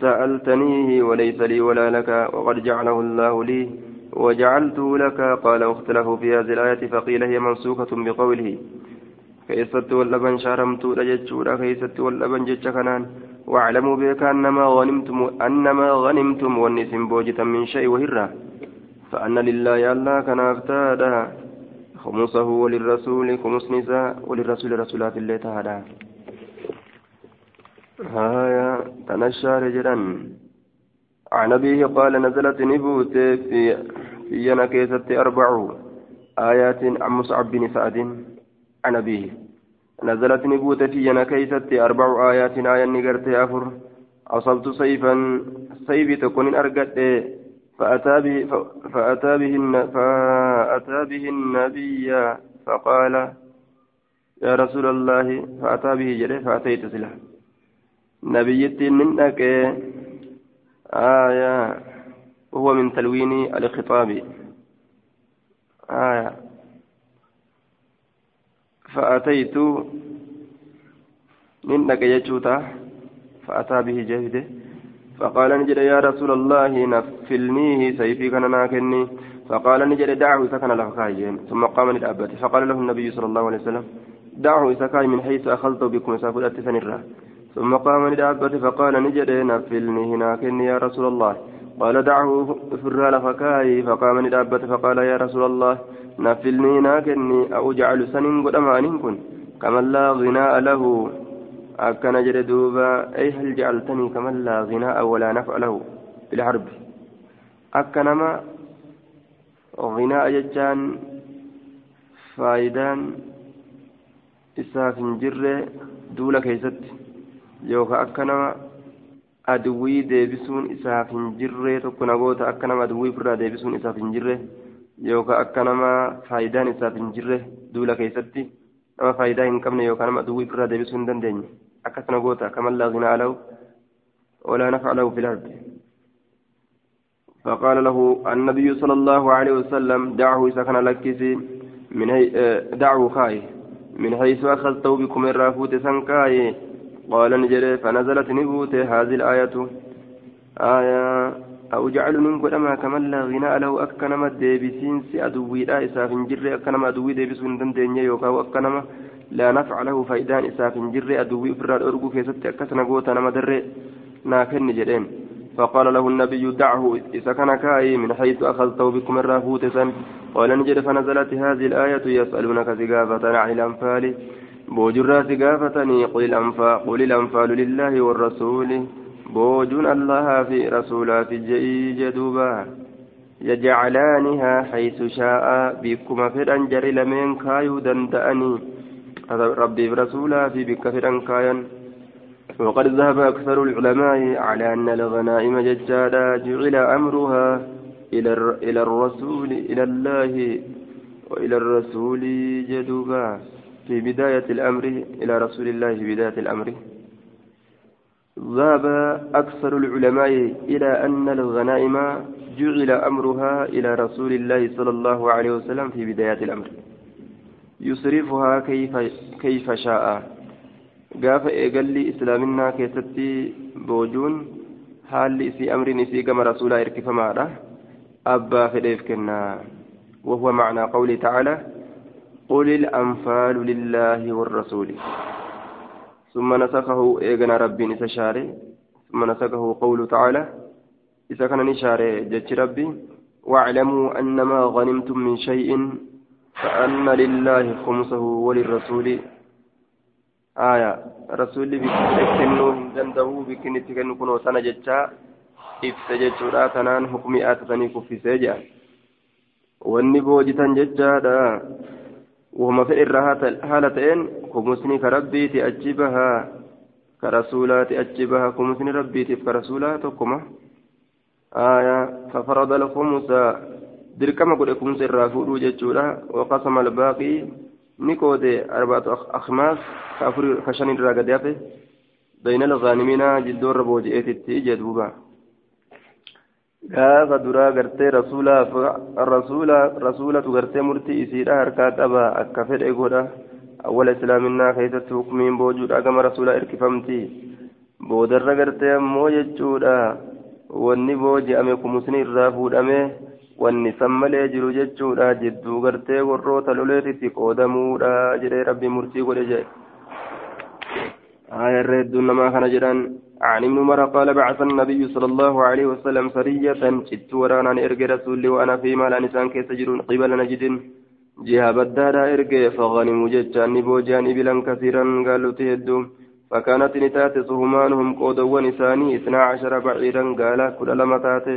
سألتنيه وليس لي ولا لك وقد جعله الله لي وجعلته لك قال اختلفوا في هذه الآية فقيل هي منسوخة بقوله. كيست واللبن شارمت لجتشورا كيست واللبن جتش كنان. واعلموا بك أنما غنمتم أنما غنمتم والنسم بوجة من شيء وهرة. فأن لله الله كان أفتادا خمسه وللرسول خمس نساء وللرسول رسولات الله تعالى هايا تنشى رجلا عن أبيه قال نزلت نبوت في في ينكيسة أربع آيات عن مصعب بن سعد. عن أبيه. نزلت نبوت في ينكيسة أربع آيات. آية نقرت أفر أصبت سيفا. سيف تكون أرقد فأتى به فأتى به فأتى به النبي فقال يا رسول الله فأتى به جري فأتيت سله نبيتي منك آية وهو من تلوين الخطاب. آية. فأتيت منك يجوتا فأتى به جهده فقال نجد يا رسول الله نفلنيه سيفي كان ناكني فقال نجد دعه سكن له ثم قام للأبد. فقال له النبي صلى الله عليه وسلم دعه سكاي من حيث أخذت بكم سافلت سنرا ثم قام للأبد. فقال نجد نفلنيه ناكني يا رسول الله. قال دعه فرال فكاي فقام للأبد. فقال يا رسول الله نفلني ناكني أو جعل سنين قدمان كن كمن لا غناء له. akkana jedhe duuba ay hal jecaltanii kaman laa ginaa'a walaa naf'a lahu bilharbi akka nama ginaa'a jechaan faayidaan isaaf hin jirre duula keeysatti yookaan akka nama aduwii deebisuun isaaf hin jirre tokko nagoota akka nama aduwii ofirraa deebisuun isaaf hin jirre yookaan akka nama faayidaan isaaf hin jirre duula keeysatti nama faayidaa hin qabne yookaan nama aduwii ofirraa deebisuu hin akkas nagoota kaman laazinaa alahu ولا نفع له في الأرض. فقال له النبي صلى الله عليه وسلم دعه كان لكسي من هي دعه خاي من حيث أخذته بكم الرافوت سنكاي. قال نجري فنزلت نبوت هذه الآية. آية أو جعل ننقل أما كمن لا غناء له أكنما ديبسين سي أدوي لا إساف جر أكنما أدوي ديبسون دندين يوكا وأكنما لا نفع له فإدان إساف جر أدوي فراد أرقو كيست أكسنا قوتا نما در ناكن جرين فقال له النبي دعه إذا كان كاي من حيث أخذته بكم الرافوت قال نجد فنزلت هذه الآية يسألونك زقافة عن الأنفال. بوجرا ثقافتني قل الأنفال قل الأنفال لله والرسول. بوجون الله في رسولات جئي جدوبا يجعلانها حيث شاء بكم فران جري لمن كايو دندأني. ربي برسولا في بك فران كايا وقد ذهب أكثر العلماء على أن الغنائم ججالا جعل أمرها إلى إلى الرسول إلى الله وإلى الرسول جدوبا. في بداية الأمر إلى رسول الله في بداية الأمر. ذهب أكثر العلماء إلى أن الغنائم جعل أمرها إلى رسول الله صلى الله عليه وسلم في بداية الأمر. يصرفها كيف كيف شاء. قاف إيقال إسلامنا كيستي بوجون حال في أمر نسي كما رسول إركف معه أبا في كنا وهو معنى قوله تعالى قل الأنفال لله والرسول ثم نسخه إيغنا ربي نسشاري ثم نسخه قوله تعالى إذا كان نشاري جتش ربي واعلموا أنما غنمتم من شيء فأن لله خمسه وللرسول آية رسول بكنو هندنده بكنت كنو سنة جتشا إفتجتشورا تنان حكمي آتتني كفي سيجا fe irra haala ta'een kumusni ka rabbiiti achi bahaa ka rasuulaati achi baha kumusni rabbiitiif ka rasuulaa tokkuma aya fafarada alkumusa dirqama godhe kumsa irraa fuudhuu jechuudha waqasama albaaqii ni qoode arbaatu akhmaas ka afur ka shan irraa gadi hafe bayna alghaanimiina jiddoorra booji'eetitti ije duuba gaafa duraa gartee rasuulaaf rasuula rasuulatu gartee murtii isiidha harkaa qaba akka fedhe godha awwala islaaminaa keessatti hukumiin boojuudha gama rasuula irkifamti boodarra gartee ammoo jechuudha wanni booji'ame kumusni irraa fuudhame wanni san malee jiru jechuudha. Jidduu gartee warroota loleetitti qoodamuudha jedhee rabbi murtii godhe jedhe آية الرد نما كان جران عن ابن عمر قال بعث النبي صلى الله عليه وسلم سرية جدت ورانا إرجى رسول وأنا في مال نسان كيس جرون قبل نجد جهة بدارا إرجى فغنموا جتان بوجان بلا كثيرا قالوا تهدوا فكانت نتات صهمانهم قود ونساني اثنا عشر بعيرا قال كل لما تاتي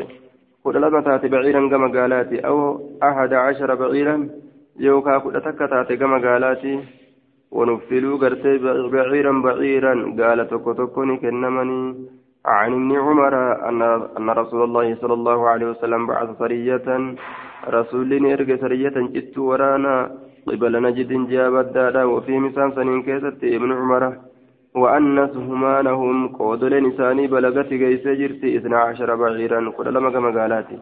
كل لما تاتي بعيرا كما قالاتي أو أحد عشر بعيرا يوكا كل تكتاتي كما قالاتي ونفلوا قرتي بعيرا بعيرا قال تكو تكوني كنمني عن ابن عمر أن رسول الله صلى الله عليه وسلم بعث سرية رسول إرجع سرية جت ورانا قبل نجد جاب الدادا وفي مسان سنين كيست ابن عمر وأن سهمانهم قود لنساني بلغت جيس جرتي اثنا عشر بعيرا قل لما كما قالاتي.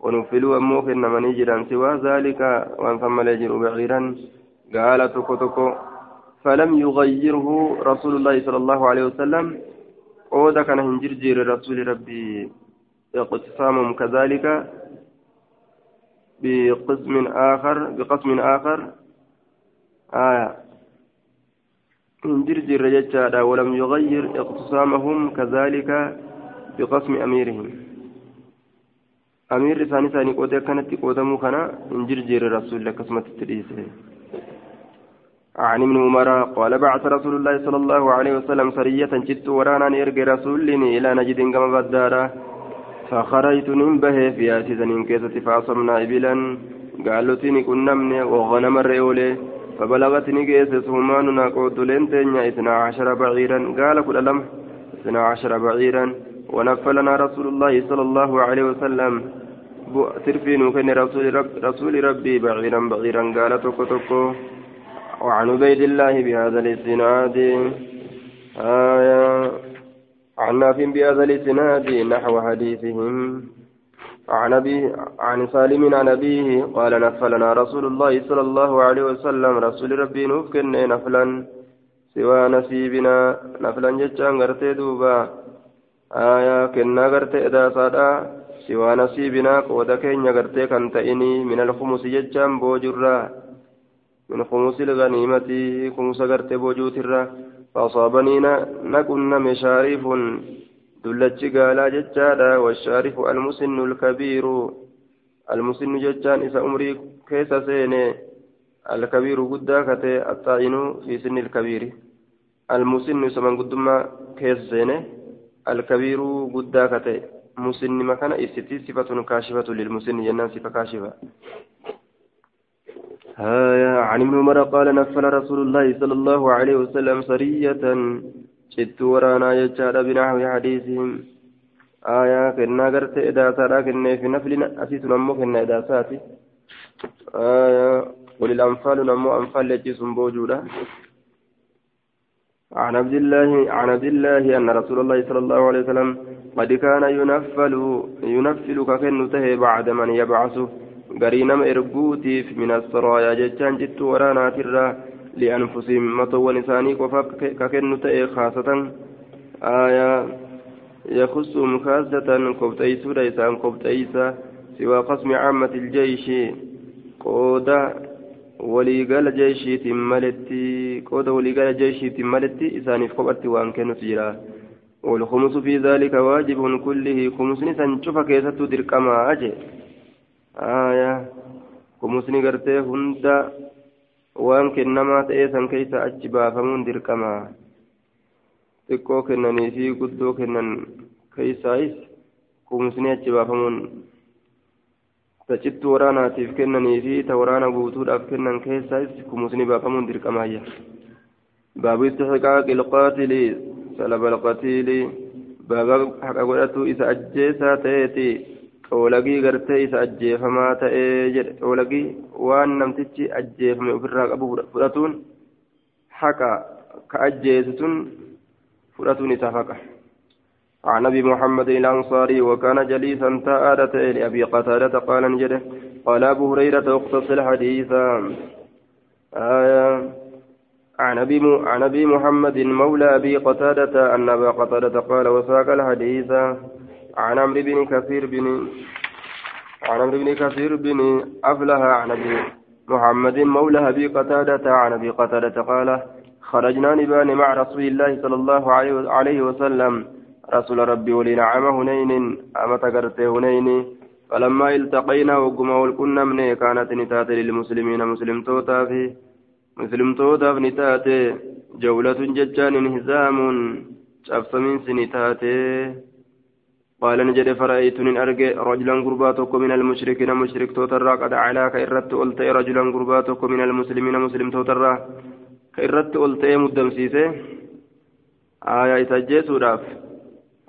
ونفلوا أموك إنما جرا سوى ذلك وأن ثم ليجر بعيرا. قال تكو فلم يغيره رسول الله صلى الله عليه وسلم. عود كان هنجرجير رسول ربي. اقتسامهم كذلك بقسم آخر بقسم آخر. آية. هنجرجير جتشادا ولم يغير اقتسامهم كذلك بقسم أميرهم. أمير ثاني ثاني قودة كانت قودة كان هنجرجير رسول الله قسمة التريسة عن ابن عمر قال بعث رسول الله صلى الله عليه وسلم سرية جدت ورانا نرجع رسولني إلى نجد كما بدارا. فخرجت ننبه في آسيزن كيسة فأصمنا إبلا. قالوا تني كنا من وغنم الرئولي. فبلغتني كيس سهماننا قلت لنتين اثنا عشر بعيرا. قال كل لم اثنا عشر بعيرا. ونفلنا رسول الله صلى الله عليه وسلم. ترفين كن رسول, رب رسول ربي بعيرا بعيرا. قال توكو توكو. وعن عبيد الله بهذا الاسناد. آية. عن ناف بهذا الاسناد نحو حديثهم. عن أبي عن سالم عن أبيه قال نفلنا رسول الله صلى الله عليه وسلم. رسول ربي نفكن نفلا سوى نسيبنا. نفلا جتشان غرتي دوبا. آية كنا غرتي إذا صدا سوى نسيبنا قودا كين غرتي كنتئني. من الخمس جتشان بوجرا. من خمس الغنيمة. خمس غرت بوجوت الرا فأصابني نكن مشارف دلتش قالا ججادا والشارف المسن الكبير المسن ججان إذا أمري كيس سيني الكبير قدا كتي الطاعن في سن الكبير المسن سمن قدما كيس سيني الكبير قدا كتي مسن مكان استي صفة كاشفة للمسن جنان صفة كاشفة عن ابن عمر قال نفل رسول الله صلى الله عليه وسلم سرية شت ورانا يجعل بنحو حديثهم آية كنا قرت إداسة كنا في نفل أسيس نمو كنا إداسات آية وللأنفال نمو أنفال لجيس بوجودة عن عبد الله عن عبد الله أن رسول الله صلى الله عليه وسلم قد كان ينفل ينفل ككنته بعد من يبعثه garii nama erguutiif min asraayaa jechaan jittu waraanaatirraa matowwan isaanii qofaaf ka kennu ta'e kaasatan aayaa yakusuhum kaasatan kobxeeysuudha isaan kobxeeysa siwaa qasmi caammati iljeyshi qooda waliigala jeeshiitiin maletti qooda waliigala jeeshiitiin maletti isaaniif kophatti waan kennutu jira والخمس في ذلك واجب كله خمس سنشوف كيسة درقما أجي آية kumusni gartee hunda waan kennamaa ta'ee san keessa achi baafamuun dirqama xiqqoo kennanii fi guddoo kennan keessaayis kumusni achi baafamuun tacittuu waraanaatiif kennanii fi ta waraana guutuudhaaf kennan keessaayis kumusni baafamuun dirqamaayya baabu istixqaaqi ilqaatili salaba alqatiili baaba haqa godhatu isa ajjeesaa ta'eeti xoolagii gartee isa ajjeefamaa ta'ee jedhe xoolagii waan namtichi ajjeefame ofirraa qabu fudhatuun haqa ka ajjeesisuun fudhatuun isaaf haqa عن ابي محمد الانصاري وكان جليسا تآلة لابي قتادة قال نجده قال ابو هريرة اقتص الحديث آية عن ابي عن ابي محمد مولى ابي قتادة ان ابا قتادة قال وساق الحديث عن عمرو بن كثير بن عن عمرو بن كثير بن أفلح عن أبي محمد مولى أبي قتادة عن أبي قتادة قال خرجنا نبان مع رسول الله صلى الله عليه وسلم. رسول ربي ولنعم هنين أما تقرت هنين. فلما التقينا وقما والكنا من كانت نتات للمسلمين مسلم توتا في مسلم توتا في نتات. جولة ججان انهزام شفت من سنتاته قال نجد فرأيت من أرجع رجلا قرباتك من المشركين مشرك توترا قد علا كإرت قلت رجلا قرباتك من المسلمين مسلم توترا. كإرت قلت مدم سيسه؟ آية إتجيس راف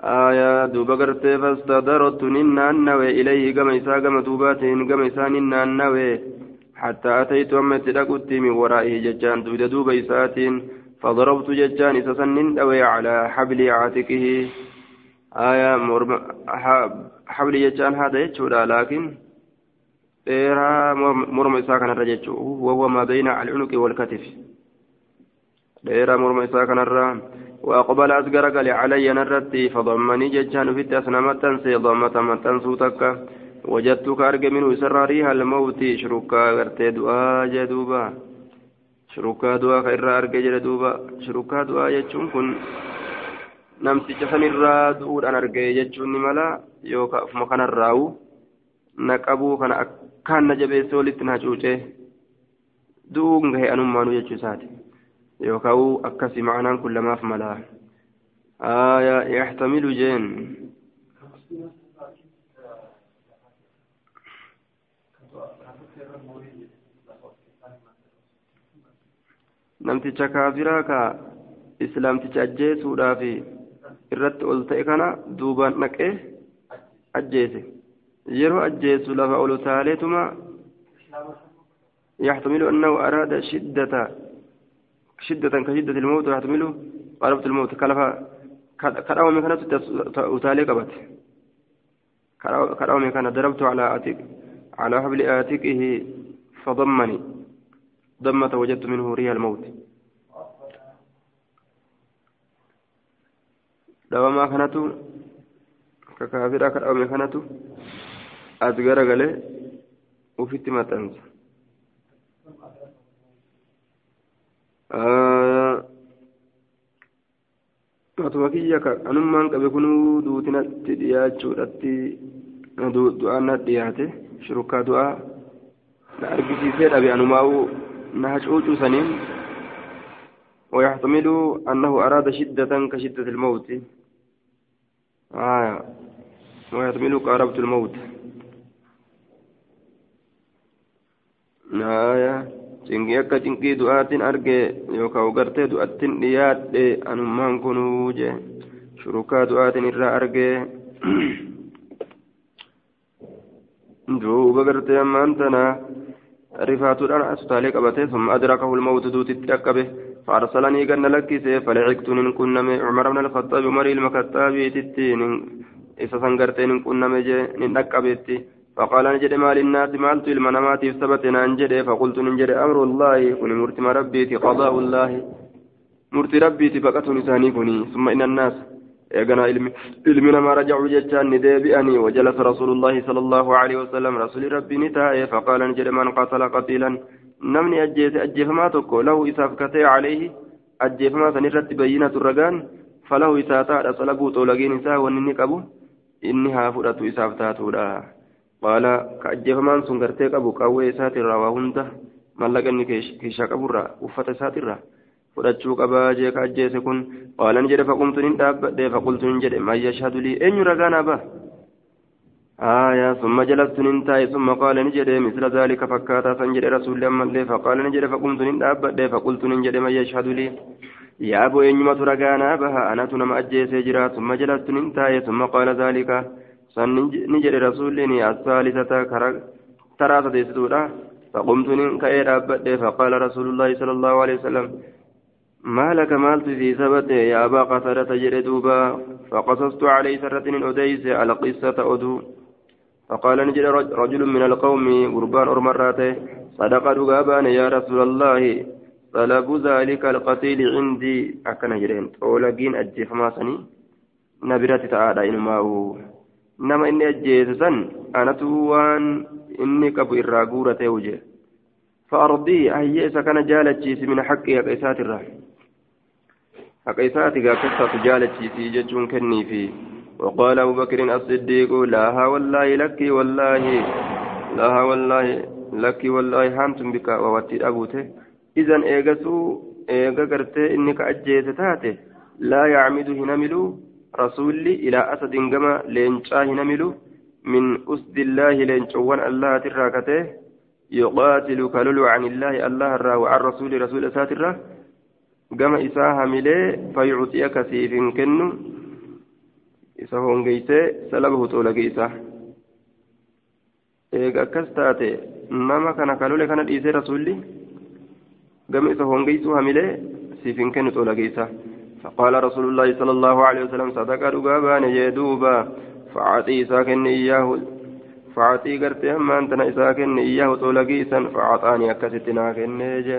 آية دوبا قرتي فاستدرت ننا النوي إليه قم إسا قم دوباتين قم إسا ننا النوي حتى أتيت أمت لقلت من ورائه ججان دوبا دوبا إساتين. فضربت ججان إسا سنن على حبل عاتقه. آية حبل يجان هذا يجودا لكن dheeraa morma isaa kanarra jechuun waawwa mabeeyna alcunuqi walkatif. Dheeraa morma isaa kanarra وأقبل أسقر قال علي نرتي فضمني ججان في أسنا متنسي ضمة متنسو تكا وجدتك أرجع منه سراريها الموت شركا غرتي دعاء جدوبا شركا دعاء خير أرجع جدوبا شركا دعاء يجون كن namticha sanirraa du'uudhaan argee jechuun ni mala yookaan ofuma kanarraa'u na qabuu kana akkaan na jabeessee walitti na cuucee du'uun gahee anummaanuu jechuu isaati yookaan akkasii ma'anaan kun lamaaf mala aayaa yaxtamilu jeen namticha kaafiraa ka islaamticha ajjeesuudhaafi irratti ol ta'e kana duubaan dhaqee ajjeese. Yeroo ajjeesu lafa ol taaleetuma يحتمل أنه أراد شدة شدة كشدة الموت يحتمل قربت الموت كلفا كراوة من كانت أتالي قبت كراوة من كانت ضربت على آتك على حبل آتكه فضمني ضمة وجدت منه ريح الموت dhawamaa kanatu ka kaafiraa ka dhawame kanatu as garagalee ufitti maxxansa matuma kiyya ka anummaan qabe kunuu duutinatti dhiyaachuudhatti du'aan na dhiyaate shurukkaa du'aa na argisiisee dhabe anumaa'u na hacuucuu saniin ويحتمل أنه أراد شدة كشدة الموت آه ويحتمل قاربت الموت آية cinqii akka cinqii du'aatiin arge yookaan gartee du'attiin dhiyaadhe anummaan kunuu je shurukaa du'aatiin irraa arge duuba gartee ammaan tana rifaatuudhaan asutaalee qabate summa adrakahu lmawtu duutitti dhaqqabe فأرسلني قال لك فلعقت إن كنا عمر بن الخطاب عمر المكتاب تتين إذا سنقرتين إن كنا ننقبت فقال نجد ما للناس مالت المنامات ثبتنا نجد فقلت نجد أمر الله كن مرتم ربي قضاء الله. مرت ربي فقط لساني كني ثم إن الناس namaa rajacuu jechaan ni deebi'anii wajalasa rasuulullaahi sala allahu alaihi wasalam rasuli rabbii ni taa'e faqaala ni jedhe man qatala qatiilan namni ajjeese ajjeefamaa tokko lahu isaaf katee caleehi ajjeefamaa san irratti bayyinatu ragaan falahu isaa taadha salabuu xoolagiin isaa wanni inni qabu inni haa fudhatu isaaf taatudha qaala ka ajjeefamaan sun gartee qabu qawwee isaatirraa waa hunda mallaqa inni keeshaa qaburraa uffata isaatirraa fudhachuu qabaa jee ka ajjeese kun qaala ni jedhe faqumtu nin dhaabbadhe faqultu nin jedhe mayya shaadulii eenyu ragaa naa ba'a? آية ثم جلست ننتهي ثم قال نجد مثل ذلك فكاتا فنجد رسول الله من فقال نجد فقمت ننتهي فقلت نجد من يشهد لي. يا أبو إنما ترقانا بها أنا تنم أجيس جرا ثم جلست ننتهي ثم قال ذلك. نجد رسول لي الثالثة ترى تدستورا فقمت ننكأي فقال رسول الله صلى الله عليه وسلم ما لك مالت في ثبت يا أبا قتادة جردوبا فقصصت عليه سرة أديس قصة أدو. فقال نجد رجل من القوم قربان أرمراته صدق دقابان يا رسول الله طلب ذلك القتيل عندي. أكن جرين أولقين أجيف ما سني. نبرة تعالى إنما هو نما إني أجيز سن أنا توان إني كبو إراغورة وجه. فأرضي أهيئس كان جالتشيس من حقي قيسات الرحم حقيسات قاكسة جالتشيس ججون كني في. وقال أبو بكر الصديق لا والله لك والله لا والله لك والله هانتم بك ووتي أبوته. إذا إيغسو إيغا قرتي إنك أجيت تاتي لا يعمد هنملو رسولي إلى أسد قما لينشا هنملو من أسد الله لينشوان الله تراكته. يقاتل كلل عن الله الله الرا وعن رسول رسول ساترة. قما إساها ملي فيعطيك سيف كنو isa hongeysee salabahu xoolage isa eega akkas taate nama kana kalole kana dhiisee rasulli gama isa hongeysuu hamilee siif hin kennu xoolage isa فقال رسول الله صلى الله عليه وسلم صدق رقابان يدوبا فعطي ساكن إياه فعطي قرتي أما أنت إساكن إياه طولقيسا فعطاني أكستنا كنيجي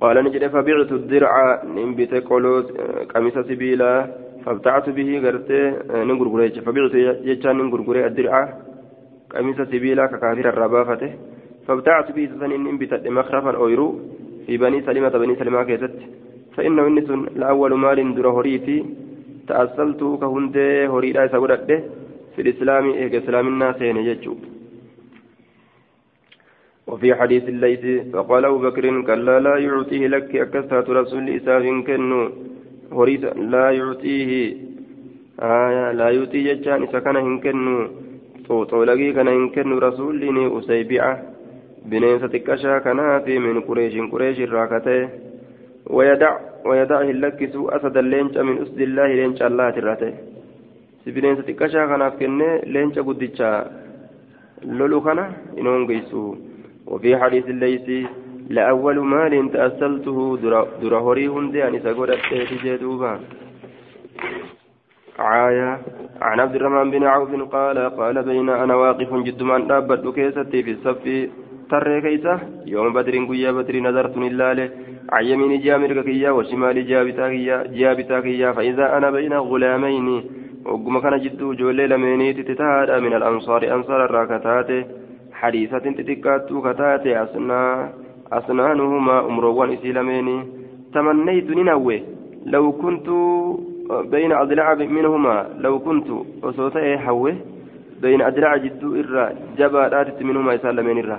قال نجد فبعت الدرع ننبت قلوس قميص سبيلا فابتعت به قرتي نغرغري فبعت يجان نغرغري الدرع قميص سبيلا ككافر الربافته فابتعت به سن ننبت مخرفا أويرو في بني سلمة بني سلمة كيست. فإنه إنس الأول مال در هريتي تأصلت كهند هريدا سودته في الإسلام إيه إسلام الناس يجو وفي حديث الليث فقال أبو بكر كلا لا يعطيه لك أكثرة رسول إساف كنو. هريس لا يعطيه. آية لا يعطي ججان إسا كان هنكنو طولقي كان هنكنو رسولني أسيبعة. بنيسة كشا كناتي من قريش قريش الراكتة. ويدع ويدع اللكس أسد اللينش من أسد الله لينش الله تراتة. سبنيسة كشا كناف كنه لينش قدتشا لولو كان إنهم قيسو. وفي حديث الليث لأول مال تأسلته در هوري هندي أن سقول جدوبا. عاية عن عبد الرحمن بن عوف قال قال بين أنا واقف جد من دابت كيستي في الصف ترى كيسة. يوم بدر قيا بدر نظرت لله عن يمين جامر كيا وشمال جابتا كيا جابتا كيا. فإذا أنا بين غلامين وقم كان جد جولي لميني تتهاد من الأنصار أنصار الراكتات حديثة تتكات كتات أسنا أسنانهما أمروان إسلامين تمنيت ننوي. لو كنت بين أضلاع منهما لو كنت وصوتي حوه بين أضلاع جد إرى جبارات منهما إسلامين إرى.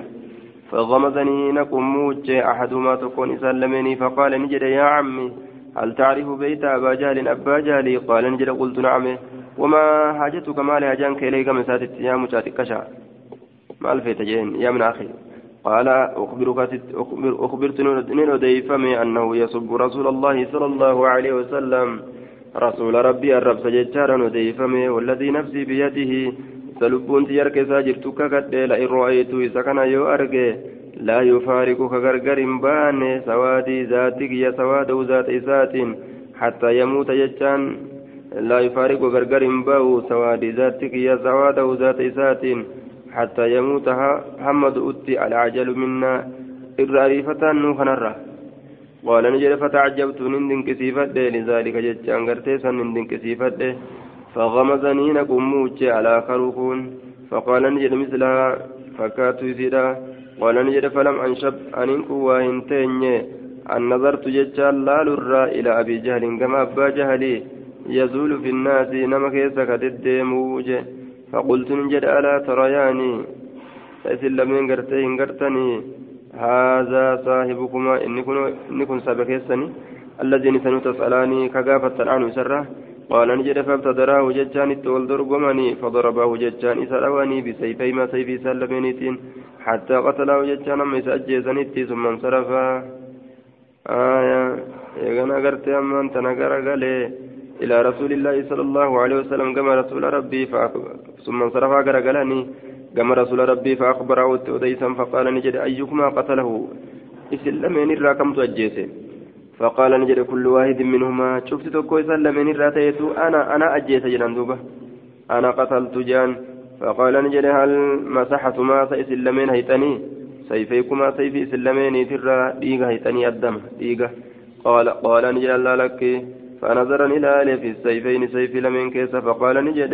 فغمزني نقم موجه أحدهما تكون إسلامين فقال نجد يا عمي هل تعرف بيت أبا جهل؟ أبا جهل قال نجد قلت نعم. وما حاجتك؟ ما لهجانك إليك؟ من ساتت يا مشاتك كشا. ما الفيت يا من أخي. قال أخبرك أخبر أخبرت نديفمي أنه يسب رسول الله صلى الله عليه وسلم. رسول ربي الرب سجدار نديفمي والذي نفسي بيده. سلبون تيارك ساجرتك قد لئن رأيت سكن يو أرجي لا يفارقك غرغر بان سوادي ذاتك يا سواد ذات ذات حتى يموت يجان. لا يفارق غرغر باو سوادي ذاتك يا سواد ذات ذات حتى يموت محمد أتي العجل منا. إراريفة نوخنرة قال نجد فتعجبت نندن كسيفت لذلك جتشان قرتيسا نندن كسيفت فغمزني نقوم موجي على خروكون فقال نجد مثلها فكات يسيدا قال نجد فلم أنشب أنك واهنتين أن نظرت جتشان لا للرا إلى أبي جهل كما أبا جهلي. يزول في الناس نما كيسا كتدي موجي فقلت نجد ألا ترياني؟ فإسن لمن قرتي قرتني هذا صاحبكما إني كن سبكيسني الذي نسنو تسألاني كقافة عنه سره قال نجد فابتدراه ججان التول درقمني فضربه ججان إسرواني بسيفيما سيفي سلمينيتين حتى قتله ججان أما إسأجيزنيتي ثم انصرف آية يغنى قرت أما أنت نقر إلى رسول الله صلى الله عليه وسلم كما رسول ربي ثم انصرف قرقلني كما رسول ربي فأخبره أديسا فقال نجد أيكما قتله؟ إسلمين الراكم تأجيسه فقال نجد كل واحد منهما شفت تكو سلمين الراتيت أنا أنا أجيس جنان دوبة. أنا قتلت جان. فقال نجد هل مسحت ما سيسلمين هيتني. سيفيكما؟ سيفي سلمين ترى ديغا هيتني الدم ديغا قال قال نجد الله لك. فنظر إلى في السيفين سيف لمن كيس فقال نجد.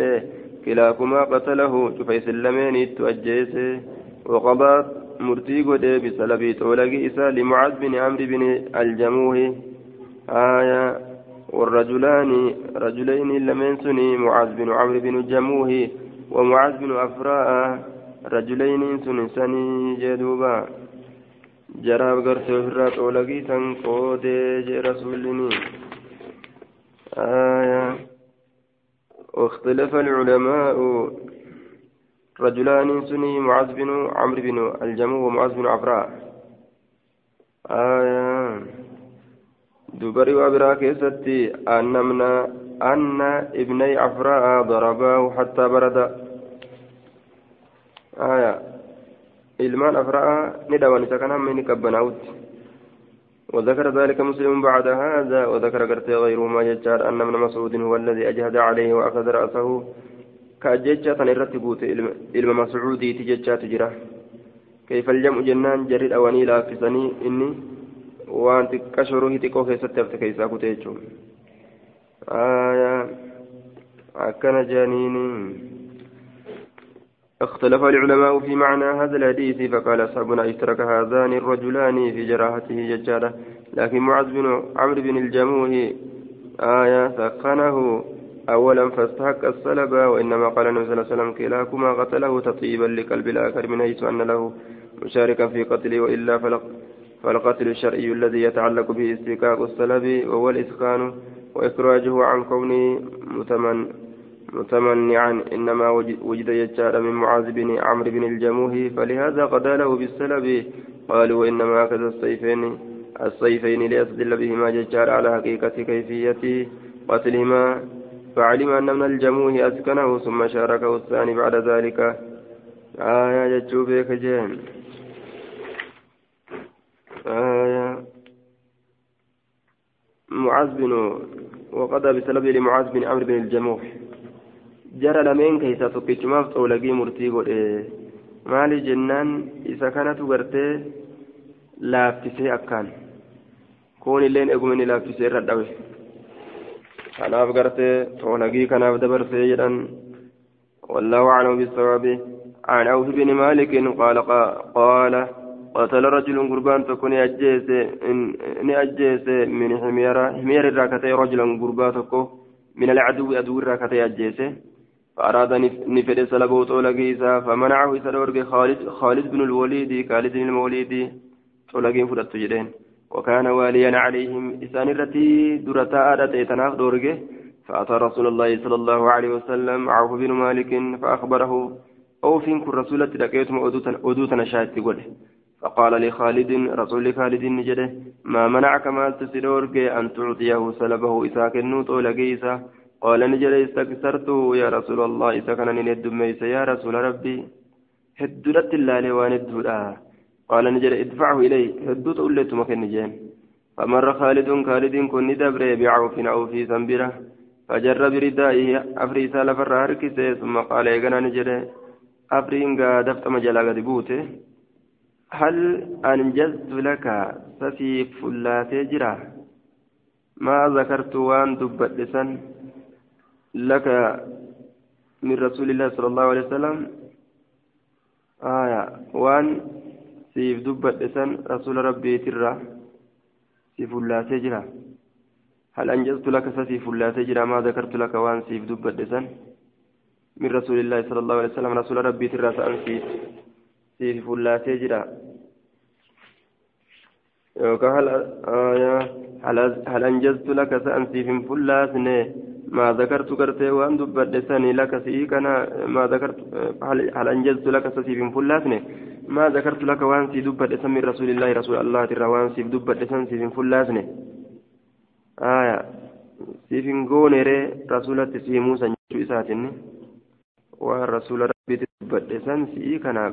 كلاكما قتله شفي سلمين تؤجيس وقضى murtii godhee bisalabii xoolagii isaa limucaad bin amri bin aljamuuhi aya والرجلان رجلين لمن سني معاذ بن عمرو بن جموه ومعاذ بن أفراء. رجلين سن سني جدوبا. جراب غرت فرات أولغي تنقود رسولني. آية. واختلف العلماء رجلان سني معاذ بن عمرو بن الجمو ومعاذ بن عفراء. آية. دبري وابرا كيستي أن من أن ابني عفراء ضرباه حتى برد. آية. إلمان أفراء ندوان سكن من كبناوت. وذكر ذلك مسلم بعد هذا وذكر قرتي غيره ما يجعل أن من مسعود هو الذي أجهد عليه وأخذ رأسه. كأججة تنرت بوت إلما مسعودي تججات جرا كيف الجمع جنان جريد أواني لا فسني إني؟ وأنت كشروه تكو كيسة تفت كيسا كتيجو آية أكن جانيني. اختلف العلماء في معنى هذا الحديث فقال أصحابنا اشترك هذان الرجلان في جراحته ججالة. لكن معاذ بن عمرو بن الجموه آية ثقنه. أولا فاستحق الصلب وإنما قال النبي صلى الله عليه وسلم كلاكما قتله تطيبا لقلب الآخر من حيث أن له مشاركا في قتله وإلا فالقتل الشرعي الذي يتعلق به استيقاق الصلب وهو الإسكان وإخراجه عن كونه متمن. متمنعا إنما وجد يجار من معاذ بن عمرو بن الجموه فلهذا قضى له بالسلب. قالوا وإنما أخذ السيفين السيفين ليستدل بهما ججار على حقيقة كيفية قتلهما. فعلم أن من الجموه أسكنه ثم شاركه الثاني بعد ذلك. آية جتشوبيك جين آية معاذ بن وقضى بسبب لمعاذ بن عمرو بن الجموح جرى لمن كيسا تقيتشماف طولقي مرتي قد maali jennaan isa kanatu gartee laaffisee akkaan? Kun illeen eguma ni laaffisee irra dhawe kanaaf gartee toolagii kanaaf dabarsee jedhan. والله أعلم بالصواب عن عوف بن مالك قال قال قتل رجل قربان تكون أجيس إن أجيس من حميرة حمير الراكتي رجلا قربان من العدو أدو الراكتي أجيس فأراد نفد سلبه طولقيسا فمنعه سلورق خالد خالد بن الوليد خالد بن الوليد طولقين فدت جدين. وكان واليا عليهم إسان التي درتا آدت تناف دورجه فأتى رسول الله صلى الله عليه وسلم عوف بن مالك فأخبره أو فين كن رسولة لقيتم أدوتنا شاهد تقول فقال لخالد رسول خالد نجده ما منعك ما تسدورك أن تعطيه سلبه إساك النوت لقيسا قال نجده استكثرت يا رسول الله إذا كان ندم يا رسول ربي. هدرت الله لوان الدولا قال نجد ادفعه إليه هدوت أوليت مكن جين فمر خالد خالد كن ندبر بعوف أو في سنبرة. فجر بردائه أفريسا لفر هركسه ثم قال إيقنا نجد أفرين دفت مجالا قد بوته هل أنجزت لك ففي فلات جرا؟ ما ذكرت وأن دبت لسن. لك من رسول الله صلى الله عليه وسلم آية. وأن سيف دبت إسان رسول ربي ترى. سيف الله سجرا هل أنجزت لك سيف الله سجرا ما ذكرت لك وأن سيف دبت إسان؟ من رسول الله صلى الله عليه وسلم رسول ربي ترى سأنسي سيف. الله سجرا آية. هل أنجزت لك سأنسي فلاسنه ما ذكرت كرتي وأن دبدسني لك سيكنا ما ذكرت هل أنجزت لك سيف فلاسني ما ذكرت لك وأن سي دبدسن من رسول الله رسول الله ترى وأن سي دبدسن سيف فلاسني آية. سيف غونيري رسولة سي موسى إساتني waan rasuula rabbiitti dubbadhe san si'ii kanaaf